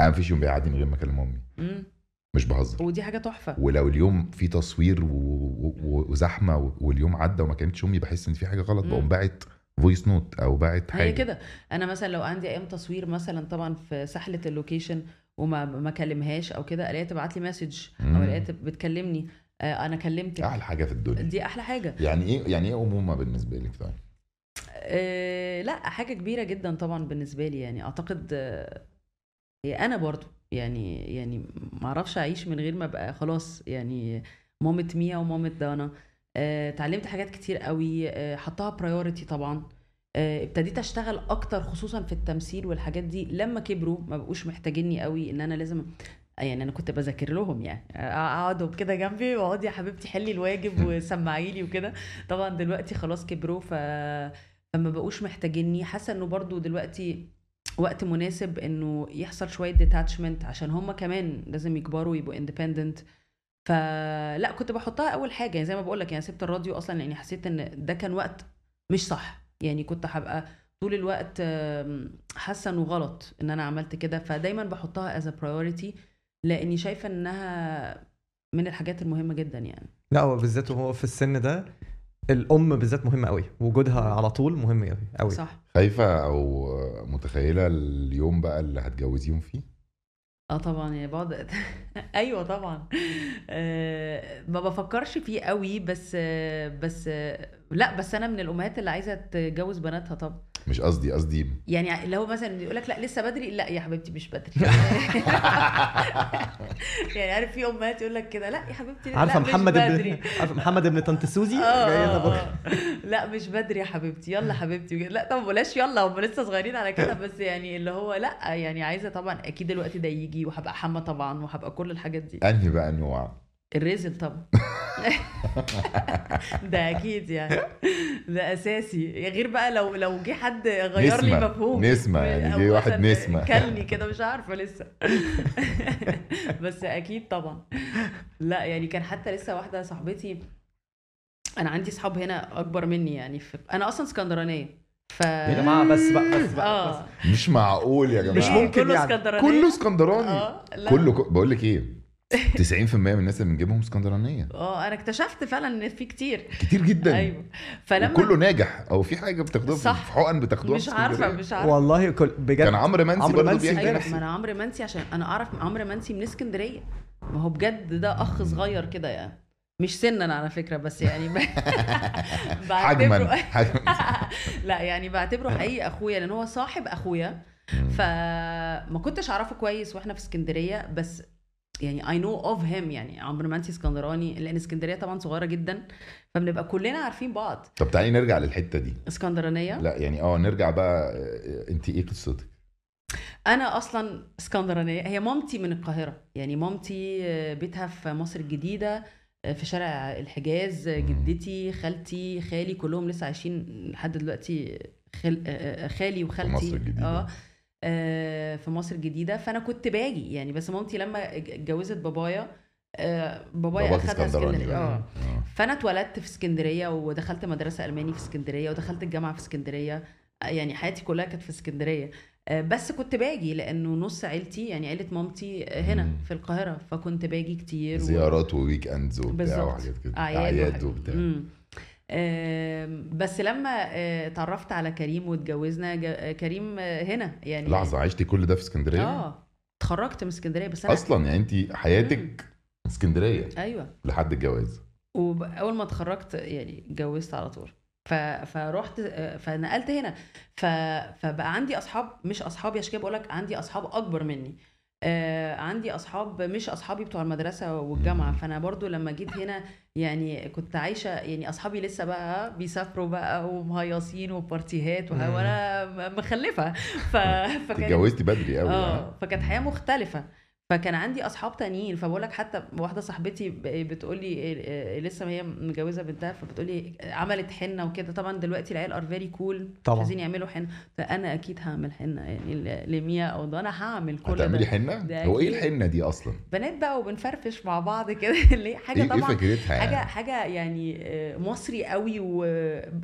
أنا مفيش يوم بيعدي من غير ما أكلم أمي. مش بهزر ودي حاجة تحفة ولو اليوم في تصوير و... و... وزحمة. واليوم عدى وما كانتش أمي بحس إن في حاجة غلط. بقوم باعت voice note أو باعت حاجة هي كده أنا مثلا لو عندي أيام تصوير مثلا طبعا في سحله ال location وما ما كلمهاش أو كده ألاقيها تبعت لي message أو. ألاقيها بتكلمني أنا كلمتك. أحلى حاجة في الدنيا. دي أحلى حاجة. يعني إيه يعني إيه أمومة بالنسبة لك طيب؟ أه لا حاجة كبيرة جدا طبعا بالنسبة لي يعني. أعتقد آه، هي أنا برضو يعني يعني ما أعرفش أعيش من غير ما أبقى خلاص يعني مامة ميا ومامة دانا. آه، اتعلمت حاجات كتير قوي. آه، حطها برايورتي طبعا. آه، ابتديت أشتغل أكتر خصوصا في التمثيل والحاجات دي. لما كبروا ما بقوش محتاجيني قوي إن أنا لازم يعني أنا كنت بذاكر لهم يعني. اقعد كده جنبي وأقعد يا حبيبتي حلي الواجب [LAUGHS] وسمعي لي وكده. طبعا دلوقتي خلاص كبروا ف فما بقوش محتاجيني. حاسة إنه برضو دلوقتي وقت مناسب إنه يحصل شوية detachment عشان هم كمان لازم يكبروا ويبقوا independent فلا كنت بحطها أول حاجة. يعني زي ما بقول لك يعني سبت الراديو أصلا لأني حسيت إن ده كان وقت مش صح. يعني كنت هبقى طول الوقت آم، حاسة إنه غلط إن أنا عملت كده. فدايما بحطها as priority لاني شايفة انها من الحاجات المهمة جدا يعني. لا هو بالذات وهو في السن ده الأم بالذات مهمة قوي وجودها على طول مهم قوي قوي صح. خايفه أو متخيلة اليوم بقى اللي هتجوزيهم فيه؟ آه طبعا يعني بقعد [LAUGHS] أيوه طبعا. آه، ما بفكرش فيه قوي بس آه، بس آه، لا بس أنا من الأمهات اللي عايزة تجوز بناتها طبعا. مش قصدي قصدي يعني اللي هو مثلا يقول لك لا لسه بدري لا يا حبيبتي مش بدري. [LAUGHS] يعني عارف في أمهات يقول لك كده لا يا حبيبتي عارفة لا مش محمد بدري. ابن عارفة محمد ابن طنط سوزي؟ آه. [LAUGHS] لا مش بدري يا حبيبتي يلا حبيبتي لا طب بلاش يلا هم لسه صغيرين على كده بس يعني اللي هو لا يعني عايزة طبعا أكيد الوقت ده يجي وهبقى حما طبعا وهبقى كل الحاجات دي. أنهي بقى نوع الرزل طبعا. [LAUGHS] ده أكيد يعني. ده أساسي. غير بقى لو لو جه حد غير لي نسمة. مفهوم. نسمة، يعني جه واحد نسمة. كلني كده [LAUGHS] مش عارفة لسه. [LAUGHS] بس أكيد طبعا. لا يعني كان حتى لسه واحدة صاحبتي أنا عندي صحاب هنا أكبر مني يعني. في... أنا أصلا اسكندرانية. ف يا جماعة بس بقى بس بقى بس. آه مش معقول يا جماعة. مش ممكن كله يعني. اسكندرانيه كله اسكندراني. آه لا. كله ك- بقول لك إيه 90% من الناس اللي بنجيبهم اسكندرانية. آه أنا اكتشفت فعلا إن في كتير. كتير جدا. أيوه. فلما وكله ناجح. أو في حاجة بتاخدوها صح. في حقن بتاخدوها مش عارفة. مش عارفة. والله كل بجد. كان عمرو منسي عمرو برضه بيحكي نفس ما أنا عمرو منسي عشان أنا أعرف عمرو منسي من اسكندرية. ما هو بجد ده أخ صغير كده يعني. مش سنا على فكرة بس يعني [LAUGHS] بعتبره حجما [LAUGHS] لا يعني بعتبره حقيقي أخويا لأن هو صاحب أخويا. فما كنتش أعرفه كويس وإحنا في اسكندرية بس يعني I know of him يعني عمرو منسي اسكندراني لأن اسكندرية طبعا صغيرة جدا فبنبقى كلنا عارفين بعض. طب تعالي نرجع للحتة دي. اسكندرانية؟ لا يعني آه نرجع بقى انت إيه قصتك؟ أنا أصلا اسكندرانية هي مامتي من القاهرة يعني مامتي آه، بيتها في مصر الجديدة آه، في شارع الحجاز آه، جدتي خالتي خالي كلهم لسه عايشين لحد دلوقتي خل... آه، آه، خالي وخالتي. مصر الجديدة. آه آه، في مصر الجديدة فأنا كنت باجي يعني بس مامتي لما اتج- اتجوزت بابايا آه، بابايا أخدها اسكندرية بقى. آه آه. فأنا اتولدت في اسكندرية ودخلت مدرسة ألماني في اسكندرية ودخلت الجامعة في اسكندرية يعني حياتي كلها كانت في اسكندرية آه، بس كنت باجي لأنه نص عيلتي يعني عيلة مامتي آه، هنا مم. في القاهرة فكنت باجي كتير و- زيارات و weekends وبتاع. وحاجات كده أعياد. وبتاع بس لما آه، اتعرفت على كريم واتجوزنا آه، كريم آه، هنا يعني لحظة عشتي كل ده في اسكندرية؟ آه اتخرجت من اسكندرية بس أنا أصلا يعني انت حياتك اسكندرية أيوه. لحد الجواز. واول ما اتخرجت يعني اتجوزت على طول. ف... فرحت فنقلت هنا. ف... فبقى عندي أصحاب مش اصحابي عشان كده بقول لك عندي أصحاب أكبر مني. آه عندي أصحاب مش أصحابي بتوع المدرسة والجامعة. فأنا برضو لما جيت هنا يعني كنت عايشة يعني أصحابي لسه بقى بيسافروا بقى ومهيصين وبارتيهات. وأنا مخلفة ف... فكانت اتجوزتي بدري قوي آه فكانت حياة مختلفة فكان عندي أصحاب تانيين فبقول لك حتى واحدة صاحبتي بتقول لي لسه هي متجوزة بنتها فبتقول لي عملت حنة وكده. طبعا دلوقتي العيال are very cool طبعا. عايزين يعملوا حنة. فأنا أكيد هعمل حنة يعني لميا أو ده أنا هعمل كل هتعملي ده حنة؟ ده هو إيه. الحنة دي أصلا؟ بنات بقى وبنفرفش مع بعض [LAUGHS] كده اللي حاجة طبعا فكرتها حاجة يعني؟ حاجة يعني آه، مصري قوي و...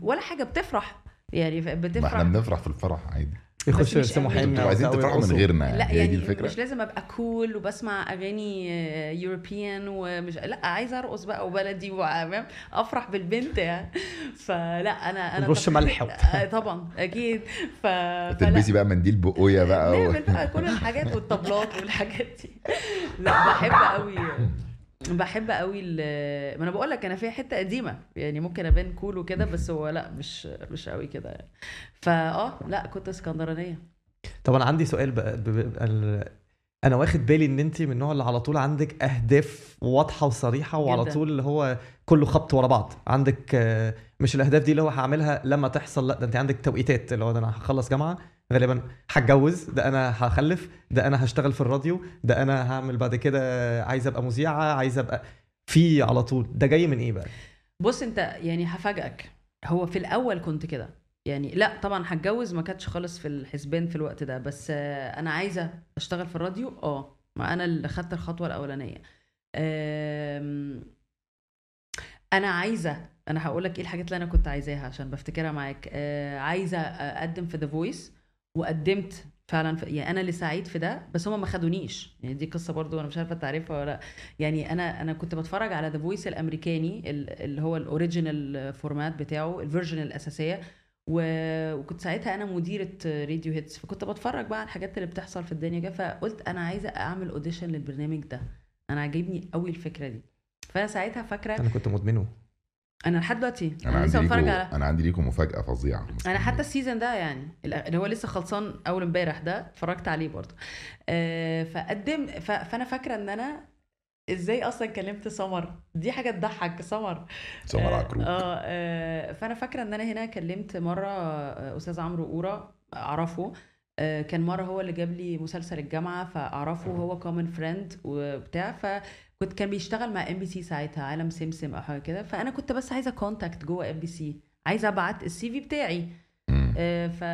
ولا حاجة بتفرح يعني ما إحنا بتفرح. بنفرح في الفرح عادي. يخشوا مش يرسموا. حنه أنتوا عايزين تفرحوا من. غيرنا يعني لا هي دي يعني الفكرة. مش لازم أبقى كول وبسمع أغاني يوروبيان ومش لا عايزة أرقص بقى وبلدي وفاهم أفرح بالبنت يعني. فلا أنا أنا تقليد- ملح. [LAUGHS] آه، طبعا أكيد. ف تلبسي بقى منديل بقوية بقى و... نعمل بقى كل الحاجات والطبلات والحاجات دي. لا بحب قوي بحب قوي ما أنا بقول لك أنا فيها حتة قديمة يعني ممكن ابان كول وكده بس هو لا مش مش قوي كده يعني. فاه لا كنت اسكندرانية. طب أنا عندي سؤال بقى ب- ب- ال- أنا واخد بالي إن انت من النوع اللي على طول عندك أهداف واضحة وصريحة وعلى جداً. طول اللي هو كله خبط ورا بعض. عندك آه، مش الأهداف دي اللي هو هعملها لما تحصل لا ده انت عندك توقيتات اللي هو أنا هخلص جامعة غالبا هتجوز ده أنا هخلف ده أنا هشتغل في الراديو ده أنا هعمل بعد كده عايز أبقى مذيعة عايز أبقى في على طول. ده جاي من إيه بقى؟ بص أنت يعني هفاجئك. هو في الأول كنت كده. يعني لا طبعا هتجوز ما كانتش خالص في الحسبان في الوقت ده. بس آه، أنا عايزة أشتغل في الراديو؟ آه. ما أنا اللي خدت الخطوة الأولانية. أنا عايزة أنا هقول لك إيه الحاجات اللي أنا كنت عايزاها عشان بفتكرها معاك. آه، عايزة أقدم في ذا فويس وقدمت فعلا في يعني أنا اللي سعيد في ده بس هم ما خدونيش. يعني دي قصة برضو أنا مش عارفة تعرفها ولا لأ. يعني أنا أنا كنت بتفرج على ذا فويس الأمريكاني ال- اللي هو ال original format بتاعه ال version الأساسية. و- وكنت ساعتها أنا مديرة راديو هيتس. فكنت بتفرج بقى على الحاجات اللي بتحصل في الدنيا كده فقلت أنا عايزة أعمل audition للبرنامج ده. أنا عاجبني قوي الفكرة دي. فأنا ساعتها فاكرة أنا كنت مدمنه. أنا لحد دلوقتي أنا عندي لسه بتفرج على أنا عندي ليكم مفاجأة فظيعة. أنا حتى ال season ده يعني اللي هو لسه خلصان أول امبارح ده اتفرجت عليه برضه. آه، فقدم ف- فأنا فاكرة إن أنا إزاي أصلا كلمت سمر؟ دي حاجة تضحك سمر. سمر آه، عكروك. آه آه، فأنا فاكرة إن أنا هنا كلمت مرة آه، أستاذ عمرو قورة أعرفه. آه، كان مرة هو اللي جاب لي مسلسل الجامعة فأعرفه هو common friend وبتاع فكنت كان بيشتغل مع ام بي سي ساعتها عالم سمسم أو حاجة كده. فأنا كنت بس عايزة contact جوه ام بي سي عايزة أبعت ال CV بتاعي. آه، ف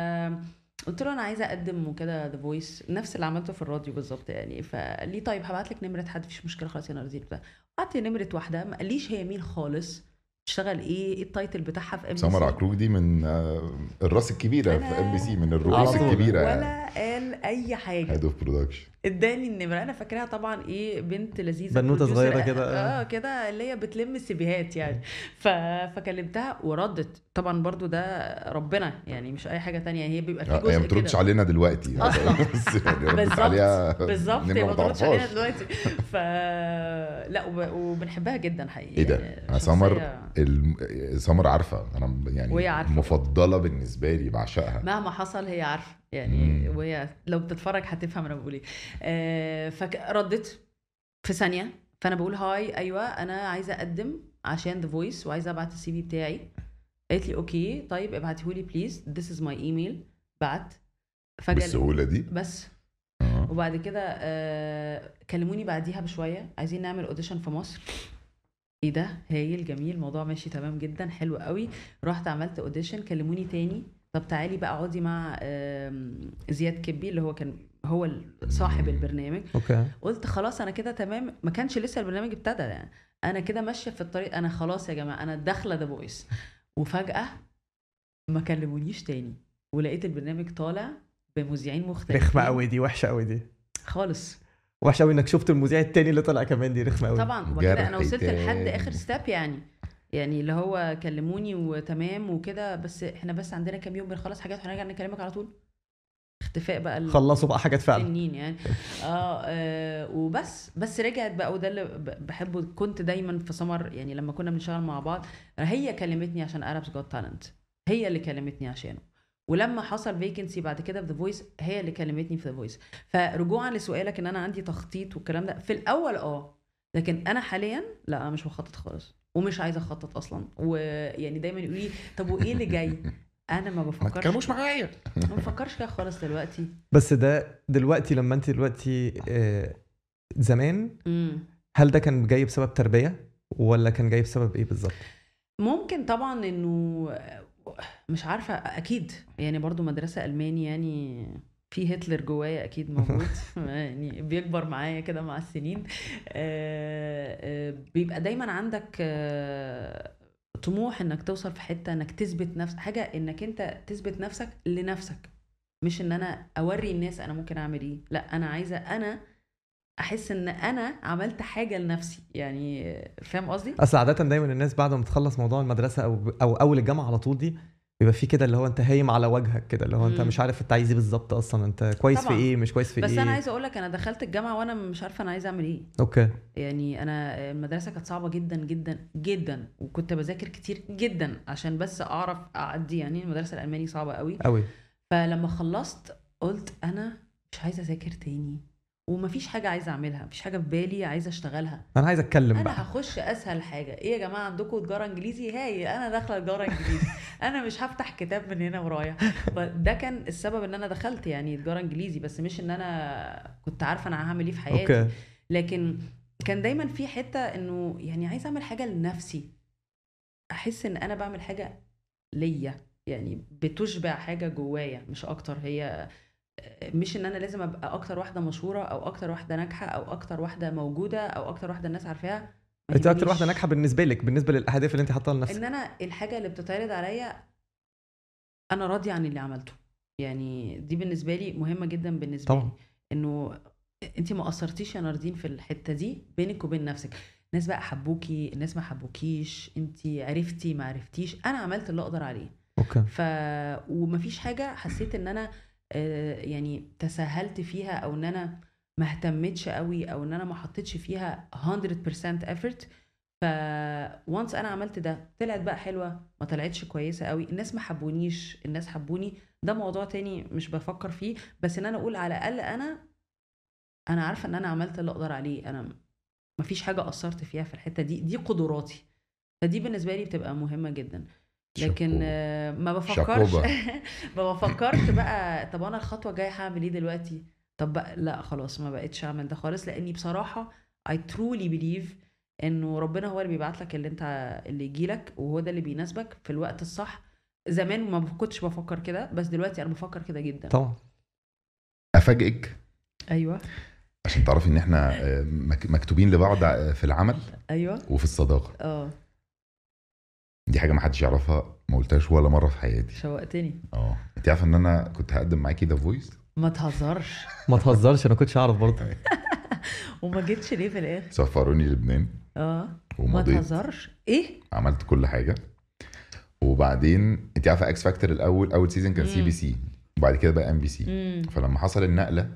قلت له أنا عايزة اقدم وكده ذا فويس نفس اللي عملته في الراديو بالظبط يعني. فقال لي طيب هبعت لك نمرة حد مفيش مشكلة خلاص يا نرزيل بتاع بعت نمرة واحدة. ما قاليش هي مين خالص. بتشتغل إيه؟ إيه ال title بتاعها في ام سمر عكروك دي من آه، الراس الكبيرة في ام بي سي من الرؤوس. الكبيرة يعني. ولا قال أي حاجة. head of production اداني النمره أنا فاكراها طبعا إيه بنت لذيذة بنوتة producer. صغيرة كده، آه. آه كده اللي هي بتلم ال CVهات يعني ف... فكلمتها وردت طبعا برضو ده ربنا يعني مش أي حاجة تانية هي بيبقى في هي جزء ما بتردش علينا دلوقتي [LAUGHS] يعني بالظبط بالظبط نمرة هي ما طلعتش علينا. دلوقتي ف لا وب... وبنحبها جدا حقيقي إيه ده؟ يعني سمر الم... سمر عارفة أنا يعني وهي عارفة. مفضلة بالنسبة لي بعشقها مهما حصل هي عارفة يعني. وهي لو بتتفرج هتفهم أنا بقول إيه. آه فردت في ثانية فأنا بقول hi أيوه أنا عايزة أقدم عشان ذا فويس وعايزة أبعت ال CV بتاعي. قالت لي okay طيب ابعتيه لي please this is my email بعت. فجأة بالسهولة دي؟ بس. آه. وبعد كده آه كلموني بعديها بشوية عايزين نعمل audition في مصر. إيه ده؟ هايل جميل الموضوع ماشي تمام جدا حلو قوي. رحت عملت audition كلموني تاني. طب تعالي بقى اقعدي مع زياد كبي اللي هو كان هو صاحب البرنامج. أوكي. قلت خلاص أنا كده تمام. ما كانش لسه البرنامج ابتدى. يعني أنا كده ماشية في الطريق. أنا خلاص يا جماعة أنا داخلة ذا فويس وفجأة ما كلمونيش تاني. ولقيت البرنامج طالع بمذيعين مختلفين. رخمة قوي دي وحشة قوي دي. خالص. وحشة قوي إنك شفت المذيع التاني اللي طلع كمان دي رخمة قوي طبعا. وبعد كده أنا وصلت لحد. آخر step يعني. يعني اللي هو كلموني وتمام وكده بس إحنا بس عندنا كام يوم بنخلص حاجات وهنرجع نكلمك على طول. اختفاء بقى خلصوا بقى حاجات فعلا. سنين يعني. [LAUGHS] آه, آه وبس بس رجعت بقى وده اللي بحبه كنت دايما في سمر يعني لما كنا بنشتغل مع بعض هي كلمتني عشان Arabs Got Talent هي اللي كلمتني عشانه. ولما حصل vacancy بعد كده في ذا فويس هي اللي كلمتني في ذا فويس فرجوعا لسؤالك إن أنا عندي تخطيط والكلام ده. في الأول آه لكن أنا حاليا لا أنا مش بخطط خالص. ومش عايزة أخطط أصلا. ويعني دايما يقولوا لي طب وإيه اللي جاي؟ أنا ما ما بفكرش. تتكلموش معايا. ما بفكرش كده خالص دلوقتي. بس ده دلوقتي لما أنت دلوقتي آه، زمان هل ده كان جاي بسبب تربية؟ ولا كان جاي بسبب إيه بالظبط؟ ممكن طبعا إنه مش عارفة أكيد. يعني برضو مدرسة ألماني يعني في هتلر جوايا أكيد موجود. [LAUGHS] [LAUGHS] يعني بيكبر معايا كده مع السنين. آه، آه، بيبقى دايما عندك آه، طموح إنك توصل في حتة إنك تثبت نفس حاجة إنك أنت تثبت نفسك لنفسك. مش إن أنا أوري الناس أنا ممكن أعمل إيه. لا أنا عايزة أنا أحس إن أنا عملت حاجة لنفسي. يعني فاهم قصدي؟ أصل عادة دايما الناس بعد ما تخلص موضوع المدرسة أو أو أول الجامعة على طول دي بيبقى في كده اللي هو انت هايم على وجهك كده اللي هو انت. مش عارف انت عايز إيه بالظبط أصلا انت كويس طبعاً. في إيه مش كويس في بس إيه. أنا عايزه أقول لك أنا دخلت الجامعة وأنا مش عارفة أنا عايزه أعمل إيه. أوكي. يعني أنا المدرسة كانت صعبة جدا جدا جدا وكنت بذاكر كتير جدا عشان بس أعرف أعدي. يعني المدرسة الألماني صعبة قوي. قوي. فلما خلصت قلت أنا مش عايزة أذاكر تاني. ومفيش حاجة عايزة أعملها مفيش حاجة في بالي عايزة أشتغلها. أنا عايز أتكلم أنا بقى. هخش أسهل حاجة. إيه يا جماعة عندكم تجارة إنجليزي؟ هاي أنا داخلة تجارة إنجليزي. [LAUGHS] أنا مش هفتح كتاب من هنا ورايح. فده كان السبب إن أنا دخلت يعني تجارة إنجليزي بس مش إن أنا كنت عارفة أنا هعمل إيه في حياتي. أوكي. لكن كان دايما في حتة إنه يعني عايزه أعمل حاجة لنفسي. أحس إن أنا بعمل حاجة ليا يعني بتشبع حاجة جوايا مش أكتر. هي مش إن أنا لازم أبقى أكتر واحدة مشهورة أو أكتر واحدة ناجحة أو أكتر واحدة موجودة أو أكتر واحدة الناس عارفاها أنت أكتر. واحدة ناجحة بالنسبة لك بالنسبة للأهداف اللي أنت حاطاها لنفسك. إن أنا الحاجة اللي بتتعرض عليا أنا راضية عن اللي عملته. يعني دي بالنسبة لي مهمة جدا بالنسبة طبعا. لي إنه أنت ما قصرتيش يا ناردين في الحتة دي بينك وبين نفسك. الناس بقى حبوكي الناس ما حبوكيش أنت عرفتي ما عرفتيش أنا عملت اللي أقدر عليه. أوكي. ف ومفيش حاجة حسيت إن أنا يعني تساهلت فيها أو إن أنا ما اهتمتش قوي أو إن أنا ما حطيتش فيها 100% effort. ف once أنا عملت ده طلعت بقى حلوة ما طلعتش كويسة قوي الناس ما حبونيش الناس حبوني. ده موضوع تاني مش بفكر فيه بس إن أنا أقول على الأقل أنا أنا عارفة إن أنا عملت اللي أقدر عليه. أنا ما فيش حاجة قصرت فيها في الحتة دي دي قدراتي. فدي بالنسبة لي بتبقى مهمة جدا. لكن ما بفكرش. [LAUGHS] ما بفكرش بقى طب أنا الخطوة الجاية هعمل إيه دلوقتي؟ طب بقى لا خلاص ما بقتش اعمل ده خالص لأني بصراحة I truly believe إنه ربنا هو اللي بيبعت لك اللي أنت اللي يجي لك وهو ده اللي بيناسبك في الوقت الصح. زمان ما كنتش بفكر كده بس دلوقتي أنا بفكر كده جدا. طبعا. أفاجئك أيوه. عشان تعرفي إن إحنا آه، مك- مكتوبين لبعض آه، في العمل أيوه. وفي الصداقة. آه. دي حاجة ما حدش يعرفها ما قلتهاش ولا مرة في حياتي. شوقتني. آه انت عارفة ان أنا كنت هقدم معاكي ذا فويس ما تهزرش. ما تهزرش أنا كنتش اعرف برضه. [LAUGHS] وما جيتش ليه في الآخر؟ سفروني لبنان. آه. ما ومضيت. تهزرش. إيه؟ عملت كل حاجة. وبعدين انت عارفة إكس فاكتور الأول أول season كان سي مم. بي سي وبعد كده بقى ام بي سي فلما حصل النقلة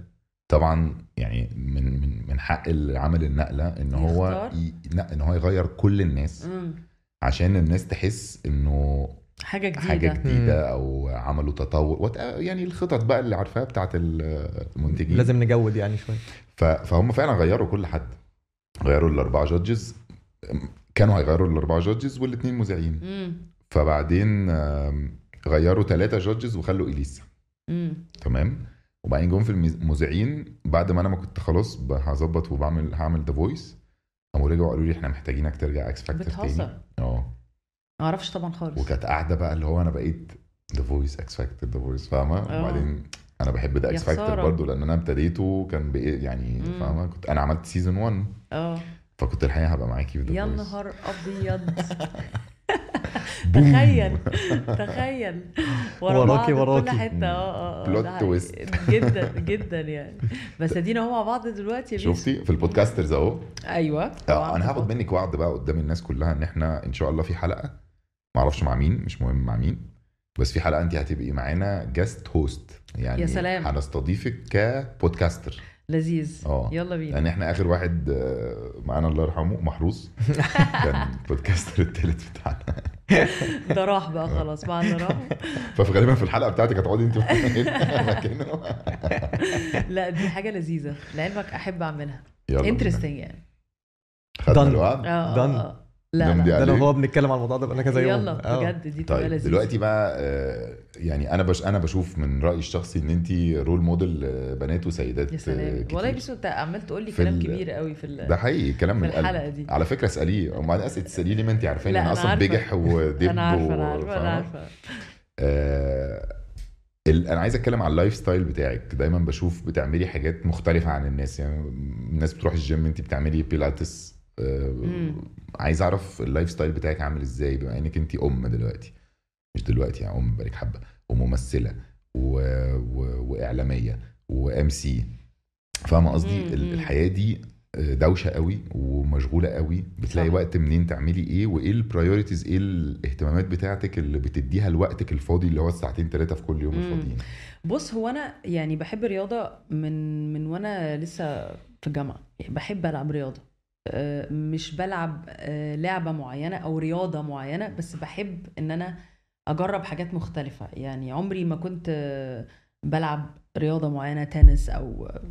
طبعا يعني من من من حق اللي عمل النقلة إن هو يختار. ي... لا إن هو يغير كل الناس. امم عشان الناس تحس إنه حاجة جديدة. حاجة جديدة أو عملوا تطور. يعني الخطط بقى اللي عارفاها بتاعت المنتجين. لازم نجود يعني شوية. ف- فهم فعلا غيروا كل حد. غيروا الأربعة judges كانوا هيغيروا الأربعة judges والاثنين مذيعين. فبعدين غيروا ثلاثة judges وخلوا إليسا. امم تمام؟ وبعدين جم في المذيعين بعد ما أنا ما كنت خلاص هظبط وبعمل هعمل ذا فويس قاموا رجعوا قالوا لي إحنا محتاجينك ترجع إكس فاكتور تاني. بتهزر. آه. ما أعرفش طبعا خالص. وكانت قاعدة بقى اللي هو أنا بقيت ذا فويس إكس فاكتور ذا فويس فاهمة؟ آه. وبعدين أنا بحب ذا يا إكس فاكتور خسارة. برضه لأن أنا ابتديته كان بإيه يعني مم. فاهمة؟ كنت أنا عملت season 1 آه. فكنت الحقيقة هبقى معاكي في ذا يا فويس نهار أبيض. [LAUGHS] [LAUGHS] تخيل تخيل [LAUGHS] ورا وراكي في كل وراكي. حتة آه آه ده حقيقي. twist. جدا جدا يعني بس ادينا هو مع بعض دلوقتي يا. شفتي في ال podcasters أهو أيوه آه،. أنا هاخد منك وعد بقى قدام الناس كلها إن إحنا إن شاء الله في حلقة ما أعرفش مع مين مش مهم مع مين بس في حلقة انت هتبقي معانا guest host يعني يا سلام. هنستضيفك ك podcaster لذيذ. آه. يلا بينا. لأن إحنا آخر واحد آه، معانا الله يرحمه محروس. [LAUGHS] كان podcaster التالت بتاعنا. [LAUGHS] ده راح بقى خلاص بعد ما راح [LAUGHS] فغالبا في الحلقة بتاعتك هتقعدي انت مكانه لا دي حاجة لذيذة. لعلمك أحب أعملها. يلا بينا. interesting يعني. خدنا. الوعد. آه آه،. آه. لا لا ده لو. هو بنتكلم على الموضوع ده بقى كذا يوم يلا آه. بجد دي تبقى طيب دلوقتي بقى آه، يعني أنا بش أنا بشوف من رأيي الشخصي إن انت role model آه، بنات وسيدات يا آه، سلام كتير. والله بيسو أنت عمال تقول لي كلام كبير قوي في ال- ده حقيقي كلام من القلب دي. على فكرة اساليه وبعدين اسال تسأليه ليه ما انت عارفين لا، أنا أصلا. بجح [LAUGHS] ودب أنا عارفة و- أنا عارفة أنا؟ عارفه آه أنا عايز أتكلم على ال lifestyle بتاعك دايما بشوف بتعملي حاجات مختلفة عن الناس يعني الناس بتروح الجيم انت بتعملي بيلاتس آه. عايز اعرف ال lifestyle بتاعك عامل إزاي بما انك انت ام دلوقتي. مش دلوقتي يعني ام بقالك حبة. وممثلة و... و... وإعلامية و MC. فاهمة قصدي. الحياة دي دوشة قوي ومشغولة قوي. بتلاقي صح. وقت منين تعملي إيه؟ وايه ال priorities إيه الاهتمامات بتاعتك اللي بتديها لوقتك الفاضي اللي هو الساعتين ثلاثة في كل يوم. الفاضيين؟ بص هو أنا يعني بحب الرياضة من من وأنا لسه في الجامعة يعني بحب ألعب رياضة. آه، مش بلعب آه، لعبة معينة أو رياضة معينة بس بحب إن أنا أجرب حاجات مختلفة. يعني عمري ما كنت آه، بلعب رياضة معينة تنس أو آه،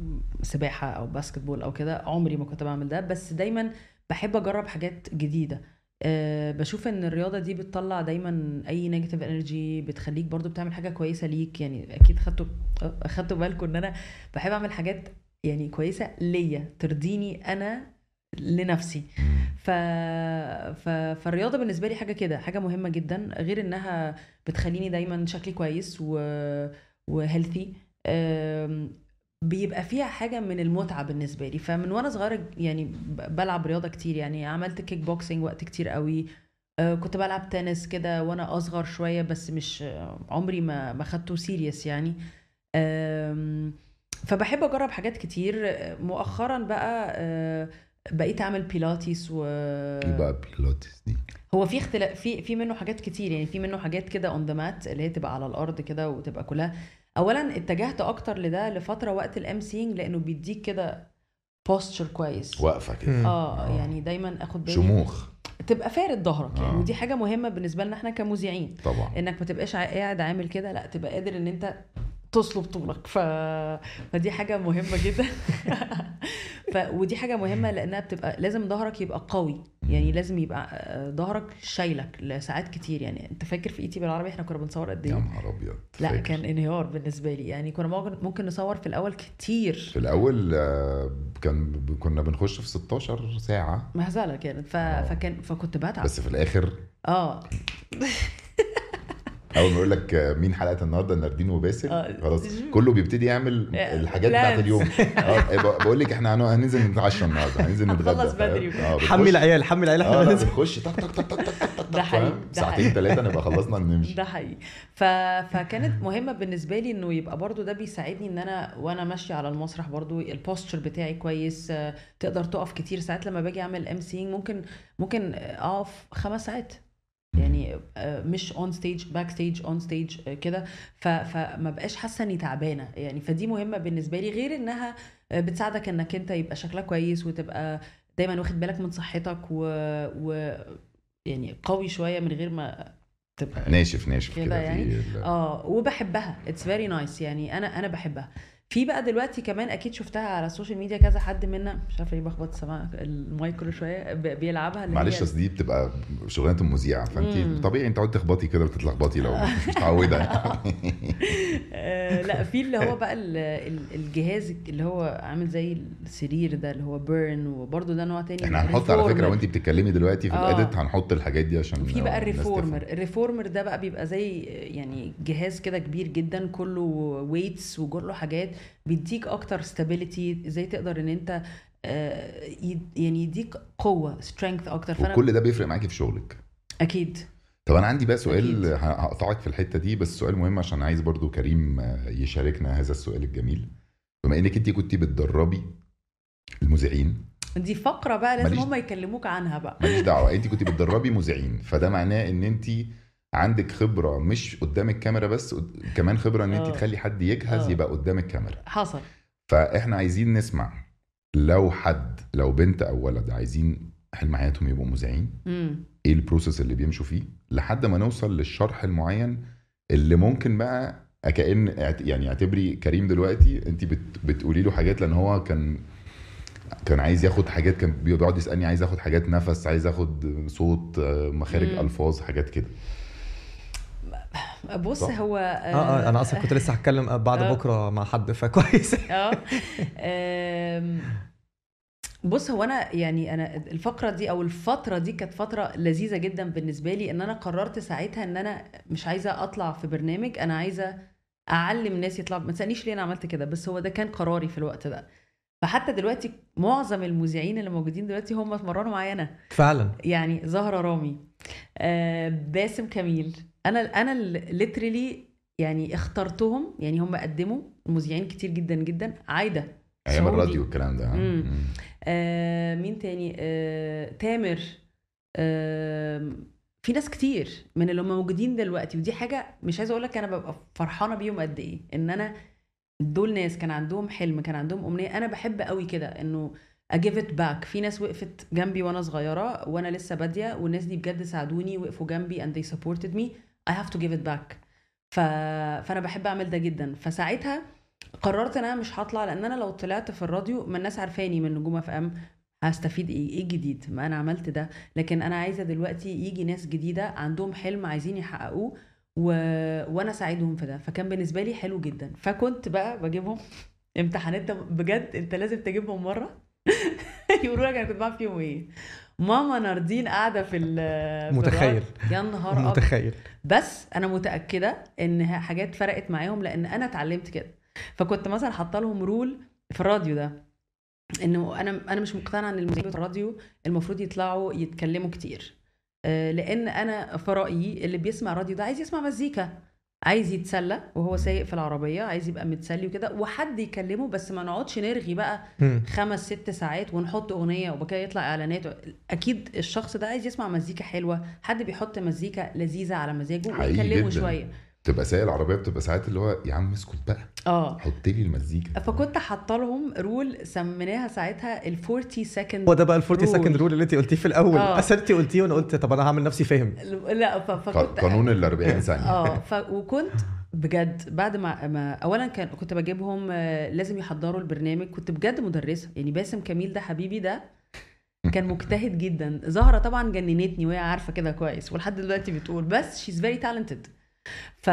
سباحة أو basketball أو كده. عمري ما كنت بعمل ده بس دايما بحب أجرب حاجات جديدة. بشوف إن الرياضة دي بتطلع دايما أي negative energy بتخليك برضو بتعمل حاجة كويسة ليك. يعني أكيد خدتوا اخدتوا بالكم إن أنا بحب أعمل حاجات يعني كويسة ليا ترضيني أنا لنفسي. ف... ف... فالرياضة بالنسبة لي حاجة كده حاجة مهمة جدا غير إنها بتخليني دايما شكلي كويس و... و healthy بيبقى فيها حاجة من المتعة بالنسبة لي. فمن وأنا صغيرة يعني بلعب رياضة كتير يعني عملت كيك بوكسينج وقت كتير قوي. آه، كنت بلعب تنس كده وأنا أصغر شوية بس مش آه، عمري ما ما خدته serious يعني. فبحب أجرب حاجات كتير. مؤخرا بقى آه، بقيت أعمل بيلاتيس و إيه بقى بيلاتس دي؟ هو في اختلاف في في منه حاجات كتير يعني في منه حاجات كده on the mat اللي هي تبقى على الأرض كده وتبقى كلها. اولا اتجهت أكتر لده لفترة وقت ال MCing لأنه بيديك كده posture كويس. واقفة كده. مم. آه يعني دايما آخد بالي. شموخ. تبقى فارد ظهرك يعني آه. ودي حاجة مهمة بالنسبة لنا إحنا كمذيعين. طبعا. إنك ما تبقاش قاعد عامل كده لأ تبقى قادر إن أنت تصلب طولك. ف... فدي حاجة مهمة جدا. [LAUGHS] ف... ودي حاجة مهمة لأنها بتبقى لازم ظهرك يبقى قوي. يعني لازم يبقى آه، ظهرك شايلك لساعات كتير. يعني أنت فاكر في إيتي بالعربي إحنا كنا بنصور قد يا إيه نهار أبيض لا. كان انهيار بالنسبة لي. يعني كنا ممكن نصور في الأول كتير. في الأول آه، كان كنا بنخش في 16 ساعة. مهزله كانت ف... آه. فكان فكنت بتعب. بس في الآخر آه. [LAUGHS] أول ما يقول لك آه، مين حلقة النهارده؟ ناردين وباسل. آه. خلاص. كله بيبتدي يعمل آه، الحاجات. بتاعت اليوم. [LAUGHS] آه. ب- بقول لك إحنا هن- هننزل نتعشى النهارده. هننزل نتغدى فاهم؟ بدري. آه حمي العيال حمي العيال. إحنا بنخش تك تك تك تك تك تك ده حقيقي، ساعتين. ثلاثة نبقى خلصنا نمشي. ده حقيقي. ف... فكانت مهمة بالنسبة لي إنه يبقى برضو ده بيساعدني إن أنا وأنا ماشية على المسرح برضو ال posture بتاعي كويس آه، تقدر تقف كتير. ساعات لما باجي أعمل MCing ممكن ممكن أقف خمس ساعات. يعني آه، مش on stage backstage on stage كده. فما بقاش حاسة إني تعبانة يعني فدي مهمة بالنسبة لي غير إنها آه، بتساعدك إنك أنت يبقى شكلك كويس وتبقى دايما واخد بالك من صحتك و, و... يعني قوي شوية من غير ما تبقى ناشف ناشف كده يعني. آه وبحبها it's very nice يعني أنا أنا بحبها في بقى دلوقتي كمان أكيد شفتها على ال social media كذا حد منا مش عارفة ليه بخبط سماع المايك كل شوية بيلعبها اللي معلش أصل دي بتبقى شغلانة المذيع. فانت طبيعي أنت تقعدي تخبطي كده وتتلخبطي لو مش [LAUGHS] متعودة آه، لا في اللي هو بقى ال- ال- الجهاز اللي هو عامل زي السرير ده اللي هو بيرن وبرده ده نوع تاني إحنا هنحط على فكرة. وانت بتتكلمي دلوقتي في آه. ال edit هنحط الحاجات دي عشان في بقى. الريفورمر ال reformer ده بقى بيبقى زي يعني جهاز كده كبير جدا كله weights وكله حاجات بيديك أكتر stability إزاي تقدر إن أنت آه، يعني يديك قوة سترينث أكتر. فأنا وكل ده بيفرق معاكي في شغلك. أكيد. طب أنا عندي بقى سؤال. هقطعك في الحتة دي بس سؤال مهم عشان عايز برضو كريم آه، يشاركنا هذا السؤال الجميل. بما إنك أنت كنتي بتدربي المذيعين. دي فقرة بقى لازم هم يكلموك عنها بقى. ماليش دعوة أنت كنت بتدربي مذيعين فده معناه إن أنت عندك خبرة مش قدام الكاميرا بس كمان خبرة إن انت آه. تخلي حد يجهز آه. يبقى قدام الكاميرا حصل فإحنا عايزين نسمع لو حد لو بنت أو ولد عايزين حلم حياتهم يبقوا مذيعين إيه البروسيس اللي بيمشوا فيه لحد ما نوصل للشرح المعين اللي ممكن بقى اعت- يعني اعتبري كريم دلوقتي انت بت بتقولي له حاجات لأن هو كان كان عايز ياخد حاجات كان بيقعد يسألني عايز آخد حاجات نفس عايز آخد صوت آه، مخارج. ألفاظ حاجات كده بص صح. هو آه آه أنا أصلا كنت لسه هتكلم [LAUGHS] بعد آه. بكرة مع حد فكويس. [LAUGHS] آه. آم، بص هو أنا يعني أنا الفقرة دي أو الفترة دي كانت فترة لذيذة جدا بالنسبة لي إن أنا قررت ساعتها إن أنا مش عايزة أطلع في برنامج أنا عايزة أعلم ناس يطلعوا. ما تسالنيش ليه أنا عملت كده بس هو ده كان قراري في الوقت ده. فحتى دلوقتي معظم المذيعين اللي موجودين دلوقتي هم اتمرنوا معايا أنا. فعلا. يعني زهرة رامي آه باسم كميل أنا أنا ليترلي يعني اخترتهم يعني هم قدموا مذيعين كتير جدا جدا عايدة أيام. الراديو الكلام ده ها؟ مم. مم. آه مين تاني آه تامر آه في ناس كتير من اللي هم موجودين دلوقتي ودي حاجة مش عايزة أقول لك أنا ببقى فرحانة بيهم قد إيه إن أنا دول ناس كان عندهم حلم كان عندهم امنيه أنا بحب قوي كده إنه I give it back في ناس وقفت جنبي وأنا صغيرة وأنا لسه بادية والناس دي بجد ساعدوني وقفوا جنبي and they supported me I have to give it back. ف... فأنا بحب أعمل ده جدا. فساعتها قررت إن أنا مش هطلع لأن أنا لو طلعت في الراديو ما الناس عارفاني من نجوم FM هستفيد إيه؟ إيه الجديد؟ ما أنا عملت ده. لكن أنا عايزة دلوقتي يجي ناس جديدة عندهم حلم عايزين يحققوه و... وأنا اساعدهم في ده. فكان بالنسبة لي حلو جدا. فكنت بقى بجيبهم امتحانات. بجد أنت لازم تجيبهم مرة؟ [LAUGHS] يقولوا لك أنا كنت بعمل فيهم إيه؟ ماما ناردين قاعدة في متخيل. يا نهار متخيل. بس أنا متأكدة إن حاجات فرقت معاهم لأن أنا اتعلمت كده. فكنت مثلا حاطة لهم رول في الراديو ده انه أنا أنا مش مقتنعة إن المذيعين بتوع الراديو المفروض يطلعوا يتكلموا كتير. آه، لأن أنا في رأيي اللي بيسمع راديو ده عايز يسمع مزيكا. عايز يتسلى وهو سايق في العربية عايز يبقى متسلي وكده وحد يكلمه بس ما نقعدش نرغي بقى. خمس ست ساعات ونحط أغنية وبعد كده يطلع إعلانات أكيد الشخص ده عايز يسمع مزيكا حلوة حد بيحط مزيكا لذيذة على مزاجه ويكلمه. شوية تبقى سايق العربية بتبقى ساعات اللي هو يا عم اسكت بقى. آه. حط لي المزيكا. فكنت حاطة لهم rule سميناها ساعتها ال 40 second هو ده بقى ال 40 Rule. second rule اللي انت قلتيه في الأول. آه. انت قلتيه وأنا قلت طب أنا هعمل نفسي فاهم. لا فكنت قانون ال 40 [LAUGHS] ثانية. آه ف... وكنت بجد بعد ما, ما اولا كان كنت بجيبهم آه، لازم يحضروا البرنامج. كنت بجد مدرسة. يعني باسم كميل ده حبيبي ده كان مجتهد جدا. زهرة طبعا جننتني وهي عارفة كده كويس ولحد دلوقتي بتقول بس she's very talented ف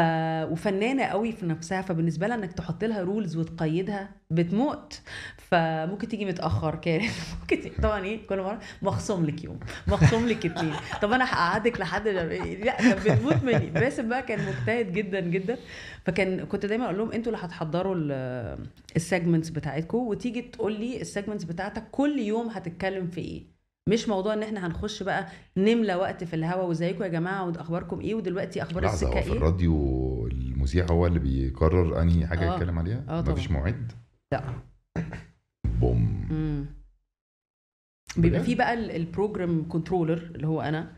وفنانة قوي في نفسها فبالنسبة لها إنك تحط لها rules وتقيدها بتموت فممكن تيجي متأخر كانت [LAUGHS] ممكن تيجي. طبعا إيه كل مرة مخصوم لك يوم مخصوم لك اتنين. طب أنا هقعدك لحد لا كانت بتموت مني. باسم بقى كان مجتهد جدا جدا. فكان كنت دايما أقول لهم أنتوا اللي هتحضروا ال segments بتاعتكم وتيجي تقول لي ال segments بتاعتك كل يوم هتتكلم في إيه. مش موضوع إن إحنا هنخش بقى نملى وقت في الهوا وإزيكم يا جماعة واخباركم إيه ودلوقتي أخبار السكه هو في إيه الراديو المذيع هو اللي بيقرر أنهي حاجة آه. يتكلم عليها آه. مفيش موعد لا بوم مم. بيبقى؟ في بقى ال- ال program controller اللي هو أنا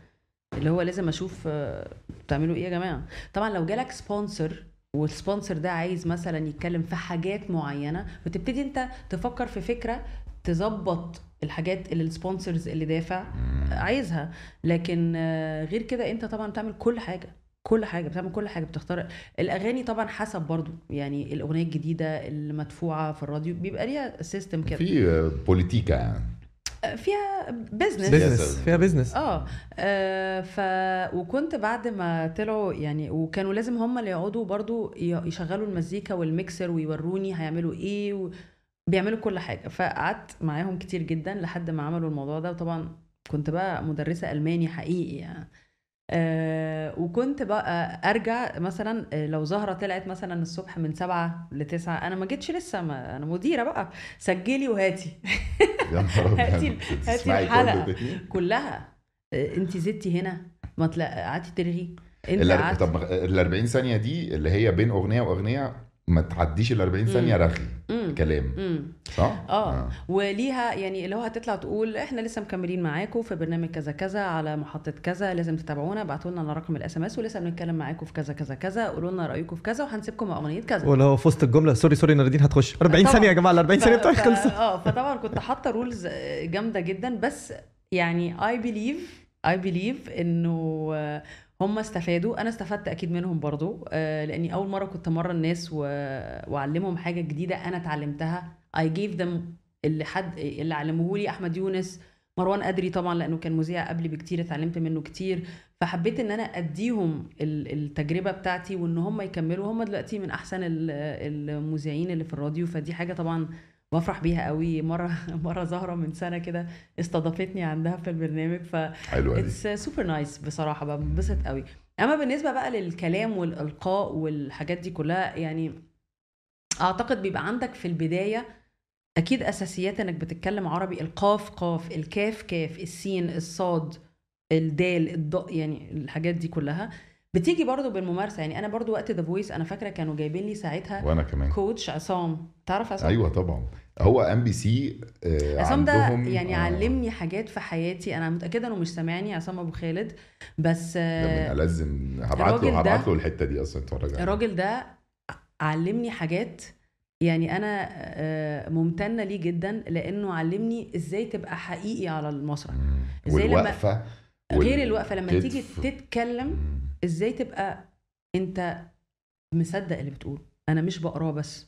اللي هو لازم أشوف آه، بتعملوا إيه يا جماعة طبعا لو جالك sponsor وال sponsor ده عايز مثلا يتكلم في حاجات معينة وتبتدي أنت تفكر في فكرة تظبط الحاجات اللي ال sponsors اللي دافع. عايزها. لكن آه، غير كده انت طبعا بتعمل كل حاجة كل حاجة بتعمل كل حاجة بتختار الأغاني طبعا حسب برضو يعني الأغنية الجديدة المدفوعة في الراديو بيبقى ليها system كده. في آه، بوليتيكا يعني. فيها business business فيها business آه آه، ف وكنت بعد ما طلعوا يعني وكانوا لازم هم اللي يقعدوا برضو ي- يشغلوا المزيكا والميكسر ويوروني هيعملوا إيه و... بيعملوا كل حاجة. فقعدت معاهم كتير جدا لحد ما عملوا الموضوع ده. وطبعا كنت بقى مدرسة ألماني حقيقي يعني. آه وكنت بقى أرجع مثلا آه، لو زهرة طلعت مثلا الصبح من سبعة لتسعة أنا ما جيتش لسه ما أنا مديرة بقى. سجلي وهاتي. [LAUGHS] هاتي- هاتي ده؟ كلها. انت زدتي هنا ما قعدتي ترغي انت ال 40 ثانية دي اللي هي بين أغنية وأغنية ما تعديش ال 40 ثانية. رغي. كلام. صح؟ آه وليها يعني اللي هو هتطلع تقول إحنا لسه مكملين معاكم في برنامج كذا كذا على محطة كذا لازم تتابعونا ابعتوا لنا على رقم ال SMS ولسه بنتكلم معاكم في كذا كذا كذا قولوا لنا رأيكم في كذا وهنسيبكم مع أغنية كذا ولو في وسط الجملة sorry sorry ناردين هتخش 40 طبعاً. ثانية يا جماعة ال 40 ثانية بتوعي خلصوا آه فطبعا كنت حاطة rules جامدة جدا بس يعني I believe I believe إنه آه، هم استفادوا. أنا استفدت أكيد منهم برضو آه، لأني أول مرة كنت مره الناس. وأعلمهم حاجة جديدة أنا اتعلمتها. I give them اللي حد اللي علموه لي أحمد يونس مروان قدري طبعا لأنه كان مذيع قبلي بكتير اتعلمت منه كتير. فحبيت إن أنا أديهم ال- التجربة بتاعتي وإن هم يكملوا. هم دلوقتي من أحسن ال- المذيعين اللي في الراديو فدي حاجة طبعا بفرح بيها قوي. مرة [LAUGHS] مرة زهرة من سنة كده استضافتني عندها في البرنامج ف it's super nice بصراحة بنبسط قوي. أما بالنسبة بقى للكلام والإلقاء والحاجات دي كلها يعني أعتقد بيبقى عندك في البداية أكيد أساسيات إنك بتتكلم عربي القاف قاف الكاف كاف السين الصاد الدال الضاء يعني الحاجات دي كلها. بتيجي برضو بالممارسة. يعني أنا برضو وقت The Voice أنا فاكرة كانوا جايبين لي ساعتها وأنا كمان. كوتش عصام. تعرف عصام؟ أيوه طبعا. هو ام بي سي عصام ده يعني آه، علمني حاجات في حياتي. أنا متأكدة إنه مش سامعني عصام أبو خالد بس ده آه، من ألزم هبعت له هبعت له الحتة دي أصلا اتفرج عليها الراجل ده علمني حاجات. يعني أنا آه، ممتنة ليه جدا لأنه علمني إزاي تبقى حقيقي على المسرح. مم. إزاي لما- والوقفة غير الوقفة لما. تيجي تتكلم. إزاي تبقى انت مصدق اللي بتقوله؟ أنا مش بقراه بس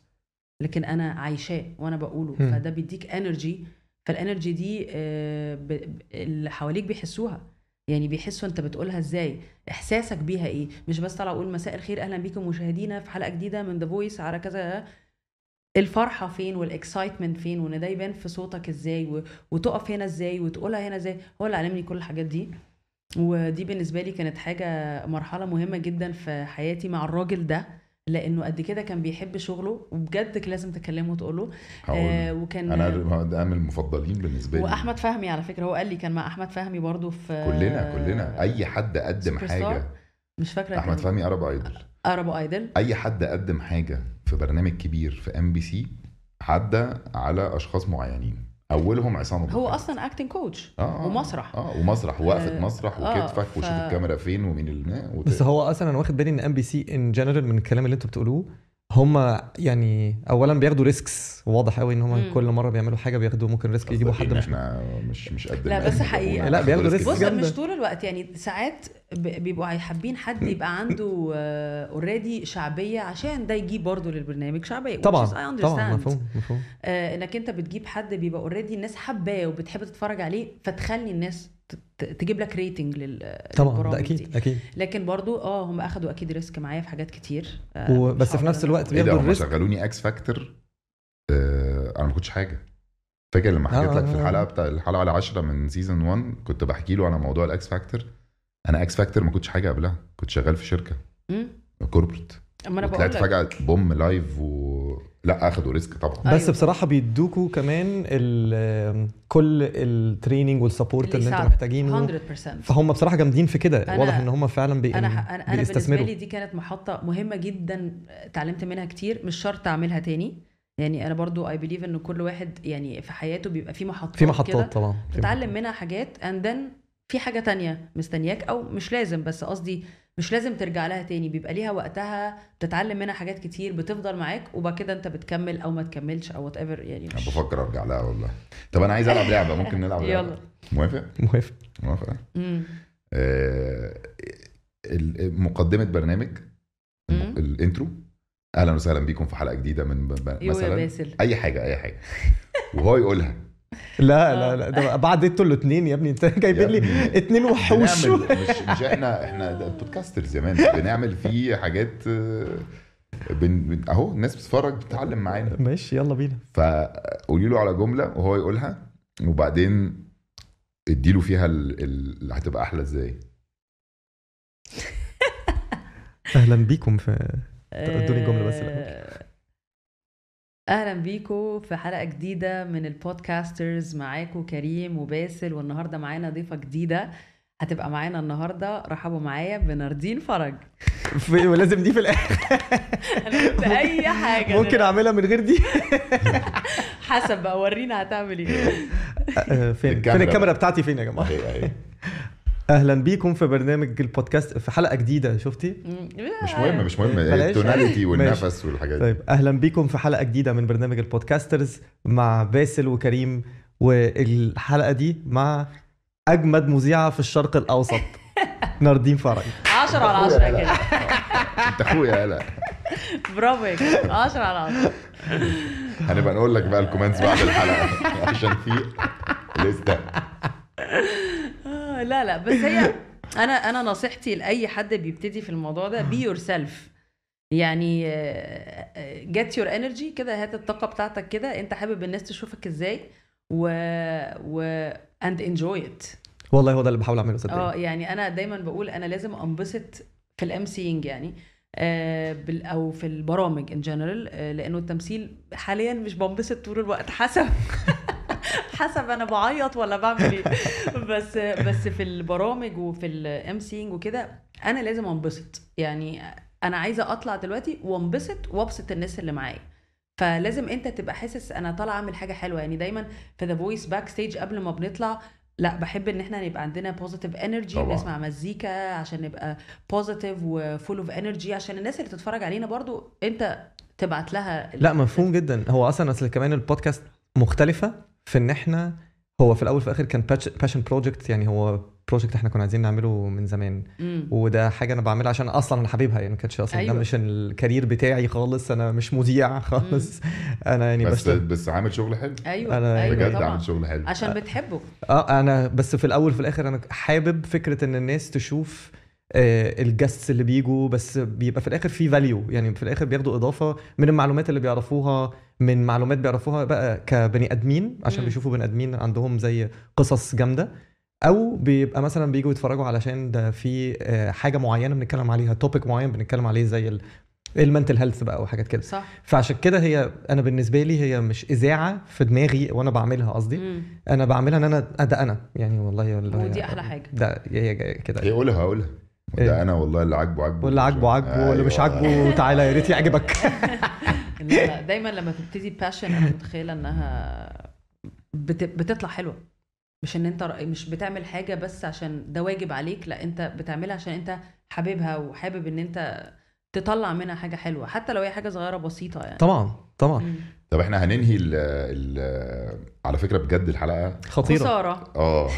لكن أنا عايشاه وأنا بقوله. مم. فده بيديك energy فال energy دي آه، اللي حواليك بيحسوها. يعني بيحسوا انت بتقولها إزاي احساسك بيها إيه. مش بس طالع أقول مساء الخير أهلا بيكم مشاهدينا في حلقة جديدة من The Voice على كذا. الفرحة فين وال excitement فين وان ده يبان في صوتك إزاي. وتقف هنا إزاي وتقولها هنا إزاي. هو اللي علمني كل الحاجات دي. ودي بالنسبة لي كانت حاجة مرحلة مهمة جدا في حياتي مع الراجل ده لأنه قد كده كان بيحب شغله وبجد لازم تكلمه وتقول له آه وكان أنا ده من المفضلين بالنسبة لي. وأحمد فهمي على فكرة هو قال لي كان مع أحمد فهمي برضو في كلنا كلنا. أي حد قدم Super Star؟ حاجة. مش فاكرة أحمد فهمي Arab Idol. Arab Idol. أي حد قدم حاجة في برنامج كبير في ام بي سي عدى على أشخاص معينين. أولهم عصام هو. أصلا acting coach آه، آه. ومسرح آه ومسرح ووقفه آه، مسرح آه، وكتفك ف- وشوف الكاميرا فين ومين ال وت- بس هو أصلا أنا واخد بالي إن ام بي سي in general من الكلام اللي أنتوا بتقولوه هم يعني اولا بياخدوا risks واضح قوي إن هم مم. كل مرة بيعملوا حاجة بياخدوا ممكن risk يجيبوا حد مش إحنا مش مش قد لا، بس. هو لا، بياخدوا risk بص. مش طول الوقت يعني ساعات بيبقوا حابين حد يبقى عنده already شعبية عشان ده يجيب برضه للبرنامج شعبية طبعا طبعا. مفهوم مفهوم آه إنك أنت بتجيب حد بيبقى already الناس حباه وبتحب تتفرج عليه فتخلي الناس تجيب لك rating لل طبعا ده أكيد دي. أكيد. لكن برضو آه هم أخدوا أكيد risk معايا في حاجات كتير. آه و- بس في نفس الوقت ده؟ بياخدوا ال risk شغلوني X Factor آه أنا ما كنتش حاجة. فاكر لما حكيت آه، لك في آه، آه. الحلقة بتاع الحلقة العاشره من season 1 كنت بحكي له على موضوع ال X Factor أنا X Factor ما كنتش حاجة قبلها كنت شغال في شركة. corporate أما أنا بقول فجأة boom live و لا أخدوا risk طبعا. بس أيوة. بصراحة بيدوكوا كمان ال- كل ال training وال support اللي اللي أنتوا. محتاجينه. 100% فهم بصراحة جامدين في كده. أنا- واضح إن هم فعلا بي... أنا أنا أنا بالنسبة لي دي كانت محطة مهمة جدا اتعلمت منها كتير. مش شرط أعملها تاني. يعني أنا برضو I believe إن كل واحد يعني في حياته بيبقى في محطات في محطات طبعا. تتعلم منها حاجات and then في حاجة تانية مستنياك أو مش لازم بس قصدي مش لازم ترجع لها تاني بيبقى ليها وقتها بتتعلم منها حاجات كتير بتفضل معاك وبعد كده أنت بتكمل أو ما تكملش أو whatever يعني أنا مش بفكر أرجع لها والله. طب أنا عايز ألعب لعبة ممكن [LAUGHS] نلعب لعبة؟ يلا. موافق؟ موافق. موافق. آه مقدمة برنامج. ال intro أهلا وسهلا بيكم في حلقة جديدة من مثلا. أي حاجة أي حاجة. وهو يقولها. لا آه. لا لا ده بعد أنتوا الاثنين يا ابني انت جايبين لي. اتنين وحوش مش مش إحنا إحنا بودكاستر زمان بنعمل فيه حاجات آه، بن بن- اهو الناس بتتفرج بتتعلم معانا ماشي يلا بينا فقولي له على جملة وهو يقولها وبعدين اديله فيها ال- ال- اللي هتبقى أحلى إزاي أهلا بيكم في ادوني جملة بس الأول. أهلا بيكم في حلقة جديدة من البودكاسترز. معاكم كريم وباسل والنهاردة معانا ضيفة جديدة. هتبقى معانا النهارده رحبوا معايا بناردين فرج. في- ولازم دي في الآخر. أنا أي حاجة ممكن. أعملها من غير دي؟ حسب بقى ورينا هتعمل إيه. آه، فين؟ الكاميرا. فين الكاميرا بقى. بتاعتي؟ فين يا جماعة؟ اهي اهي أهلا بيكم في برنامج البودكاست في حلقة جديدة شفتي؟ مش مهم مش مهم. ال tonality. [LAUGHS] والنفس والحاجات دي. طيب أهلا بيكم في حلقة جديدة من برنامج البودكاسترز مع باسل وكريم والحلقة دي مع أجمد مذيعة في الشرق الأوسط. [LAUGHS] ناردين فرج. 10 على 10 كده. أنت أخويا لا برافو يا كده 10 على 10 هنبقى نقول لك بقى ال comments بعد الحلقة عشان في لسه [LAUGHS] لا لا بس هي [LAUGHS] أنا أنا نصيحتي لأي حد بيبتدي في الموضوع ده be yourself يعني get your energy كده هات الطاقة بتاعتك كده أنت حابب الناس تشوفك إزاي و و and enjoy it والله هو ده اللي بحاول أعمله آه صدقني يعني أنا دايما بقول أنا لازم أنبسط في ال MCing يعني آه أو في البرامج in general آه لأنه التمثيل حاليا مش بنبسط طول الوقت حسب [LAUGHS] [LAUGHS] حسب أنا بعيط ولا بعمل إيه. بس بس في البرامج وفي ال MCing وكده أنا لازم أنبسط. يعني أنا عايزة أطلع دلوقتي وأنبسط وأبسط الناس اللي معايا. فلازم أنت تبقى حاسس أنا طالعة أعمل حاجة حلوة. يعني دايما في The Voice backstage قبل ما بنطلع لأ بحب إن إحنا نبقى عندنا positive energy. نسمع مزيكا عشان نبقى positive و full of energy عشان الناس اللي تتفرج علينا برضو أنت تبعت لها لأ مفهوم جدا. هو أصلا أصل كمان البودكاست مختلفة. في إن إحنا هو في الأول وفي الآخر كان passion project يعني هو project إحنا كنا عايزين نعمله من زمان. مم. وده حاجة أنا بعملها عشان أصلا أنا حاببها يعني ما كانتش أصلا أيوة. ده مش ال career بتاعي خالص أنا مش مذيع خالص. أنا يعني بس بس بس عامل شغل حلو. أيوه أنا- أيوه بجد عامل شغل حلو. عشان بتحبه. آه أنا بس في الأول في الآخر أنا حابب فكرة إن الناس تشوف آه ال guests اللي بيجوا بس بيبقى في الآخر في value يعني في الآخر بياخدوا إضافة من المعلومات اللي بيعرفوها من معلومات بيعرفوها بقى كبني أدمين عشان. بيشوفوا بني أدمين عندهم زي قصص جامدة أو بيبقى مثلا بيجوا يتفرجوا علشان ده في آه، حاجة معينة بنتكلم عليها topic معين بنتكلم عليه زي ال mental health بقى وحاجات كده صح فعشان كده هي أنا بالنسبة لي هي مش إذاعة في دماغي وأنا بعملها قصدي. أنا بعملها إن أنا ده أنا يعني والله والله ودي أحلى حاجة. ده هي كده هي قولها قولها؟ ده أنا والله اللي عاجبه عاجبه. واللي عاجبه عاجبه واللي مش أيوة. عاجبه تعالى يا ريت يعجبك. [LAUGHS] دايما لما تبتدي passion أنا متخيلة إنها بت... بتطلع حلوة. مش إن أنت مش بتعمل حاجة بس عشان ده واجب عليك لا أنت بتعملها عشان أنت حاببها وحابب إن أنت تطلع منها حاجة حلوة حتى لو هي حاجة صغيرة بسيطة يعني. طبعا طبعا. مم. طب إحنا هننهي ال ال على فكرة بجد الحلقة خطيرة. خسارة. آه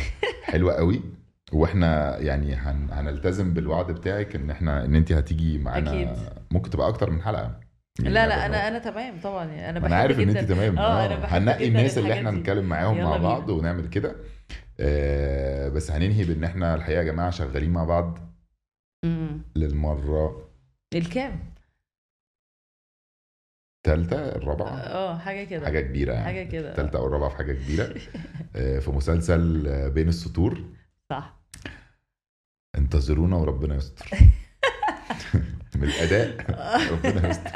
حلوة قوي. [LAUGHS] وإحنا يعني هن هنلتزم بالوعد بتاعك ان إحنا ان انت هتيجي معانا أكيد. ممكن تبقى أكتر من حلقة. يعني لا لا هذا أنا أنا تمام طبعا. يعني أنا أنا عارف إن انت تمام. آه آه. أنا بحب هننقي الناس اللي إحنا. نتكلم معاهم مع بينا. بعض ونعمل كده. آه بس هننهي بإن إحنا الحقيقة يا جماعة شغالين مع بعض مم. للمرة الكام؟ الثالثه الرابعة؟ آه حاجة كده. حاجة كبيرة يعني. حاجة كده. الثالثه أو الرابعه في حاجة كبيرة. [LAUGHS] آه في مسلسل آه، بين السطور. صح. انتظرونا وربنا يستر. [LAUGHS] من الأداء ربنا يستر.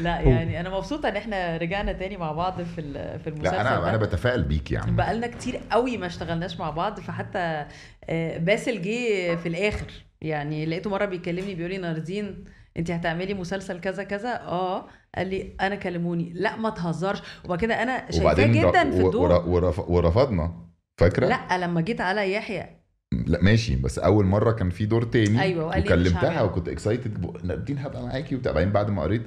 لا يعني أنا مبسوطة إن إحنا رجعنا تاني مع بعض في في المسلسل لا أنا ده. أنا بتفائل بيك يا عم. بقالنا كتير قوي ما اشتغلناش مع بعض فحتى آه، باسل جه في الآخر. يعني لقيته مرة بيكلمني بيقول لي ناردين انت هتعملي مسلسل كذا كذا؟ آه. قال لي أنا كلموني. لا ما تهزرش. وبعد كده أنا شايفاه جدا في الدور. ور- ورف- ورفضنا. فاكرة؟ لا لما جيت على يحيى لا ماشي بس أول مرة كان في دور تاني أيوة، وقال مش وكلمتها. وكنت اكسايتد نادين هبقى معاكي وبتاع بعدين بعد ما قريت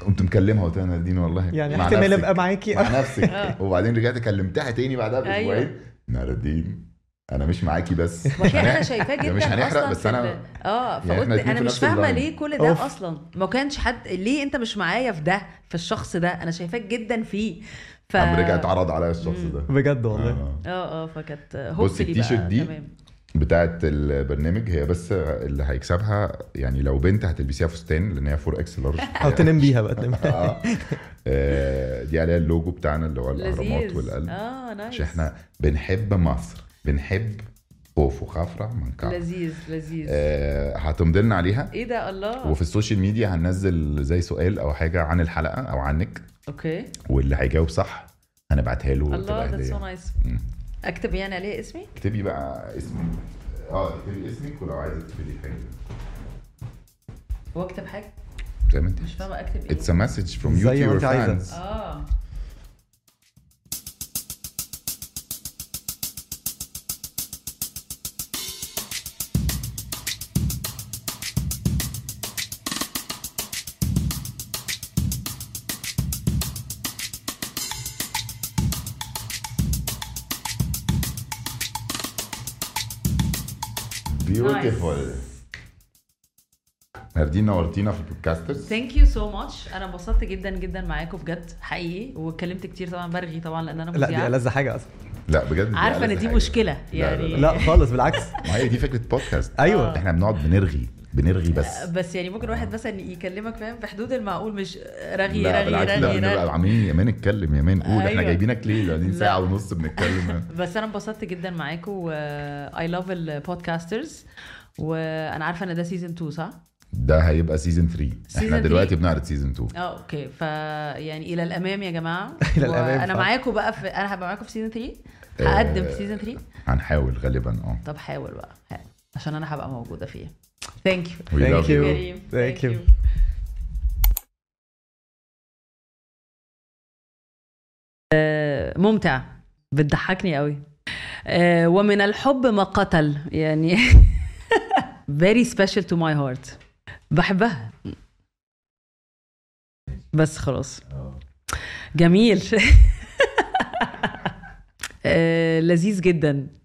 قمت مكلمها وقلت لها نادين والله يعني مع احتمال نفسك. أبقى معاكي مع نفسك [LAUGHS] آه. وبعدين رجعت كلمتها تاني بعدها أيوة. باسبوعين نادين أنا مش معاكي بس [LAUGHS] مش وكان أنا. شايفاه ده جدا مش هنحرق بس أنا آه يعني فقلت الاتنين أنا مش فاهمة. ليه كل ده أوف. أصلا ما كانش حد ليه أنت مش معايا في ده في الشخص ده أنا شايفاك جدا فيه ف قام رجع اتعرض عليا الشخص. ده بجد والله آه. آه آه فكانت بص التيشيرت بقى دي تمام. بتاعت البرنامج هي بس اللي هيكسبها يعني لو بنت هتلبسيها فستان لأن هي 4 إكس لارج أو تنام بيها بقى تنام آه. آه، دي عليها اللوجو بتاعنا اللي هو الأهرامات والقلب آه nice عشان إحنا بنحب مصر بنحب خوفو وخفرع ومنكاورع. لذيذ لذيذ. آه هتمضي لنا عليها. إيه ده الله. وفي ال social media هننزل زي سؤال أو حاجة عن الحلقة أو عنك okay. واللي هيجاوب صح هنبعتها له الله that's so nice. اكتب يعني عليه اسمي؟ اكتبي بقى اسمك. آه اكتبي اسمك ولو عايزه تكتبي حاجة. واكتب حاجة؟ زي ما انت مش فاهمة اكتب إيه. It's a message from you زي to ما your انت عايزة. fans. آه. Beautiful ناردين نورتينا في البودكاسترز thank you so much أنا انبسطت جدا جدا معاكم بجد حقيقي. واتكلمت كتير طبعا برغي طبعا لأن أنا لا دي مذيعة. ألذ حاجة أصلا. لا بجد عارفة إن دي حاجة. مشكلة لا، يعني لا، لا خالص بالعكس. [LAUGHS] ما هي دي فكرة بودكاست أيوه. إحنا بنقعد بنرغي. بنرغي بس بس يعني ممكن واحد مثلا يكلمك فاهم في حدود المعقول مش رغي لا رغي بالعكس لا رغي, بنبقى رغي. عاملين يا man اتكلم يا man قول إحنا أيوة. جايبينك ليه قاعدين لا. ساعة ونص بنتكلم [LAUGHS] بس أنا انبسطت جدا معاكم و I love البودكاسترز وأنا عارفة إن ده season 2 صح؟ ده هيبقى season 3 Season إحنا دلوقتي 3. بنعرض season 2 آه okay فيعني إلى الأمام يا جماعة [LAUGHS] إلى الأمام أنا. معاكم بقى في أنا هبقى معاكم في season 3 هقدم في season 3 هنحاول غالبا آه طب حاول بقى. عشان أنا هبقى موجودة فيه thank you We Thank love you. كريم Thank you. آه، ممتع. بتضحكني قوي. آه، ومن الحب ما قتل. يعني [LAUGHS] very special to my heart. بحبها. بس خلاص. جميل. آه، [LAUGHS] لذيذ جدا.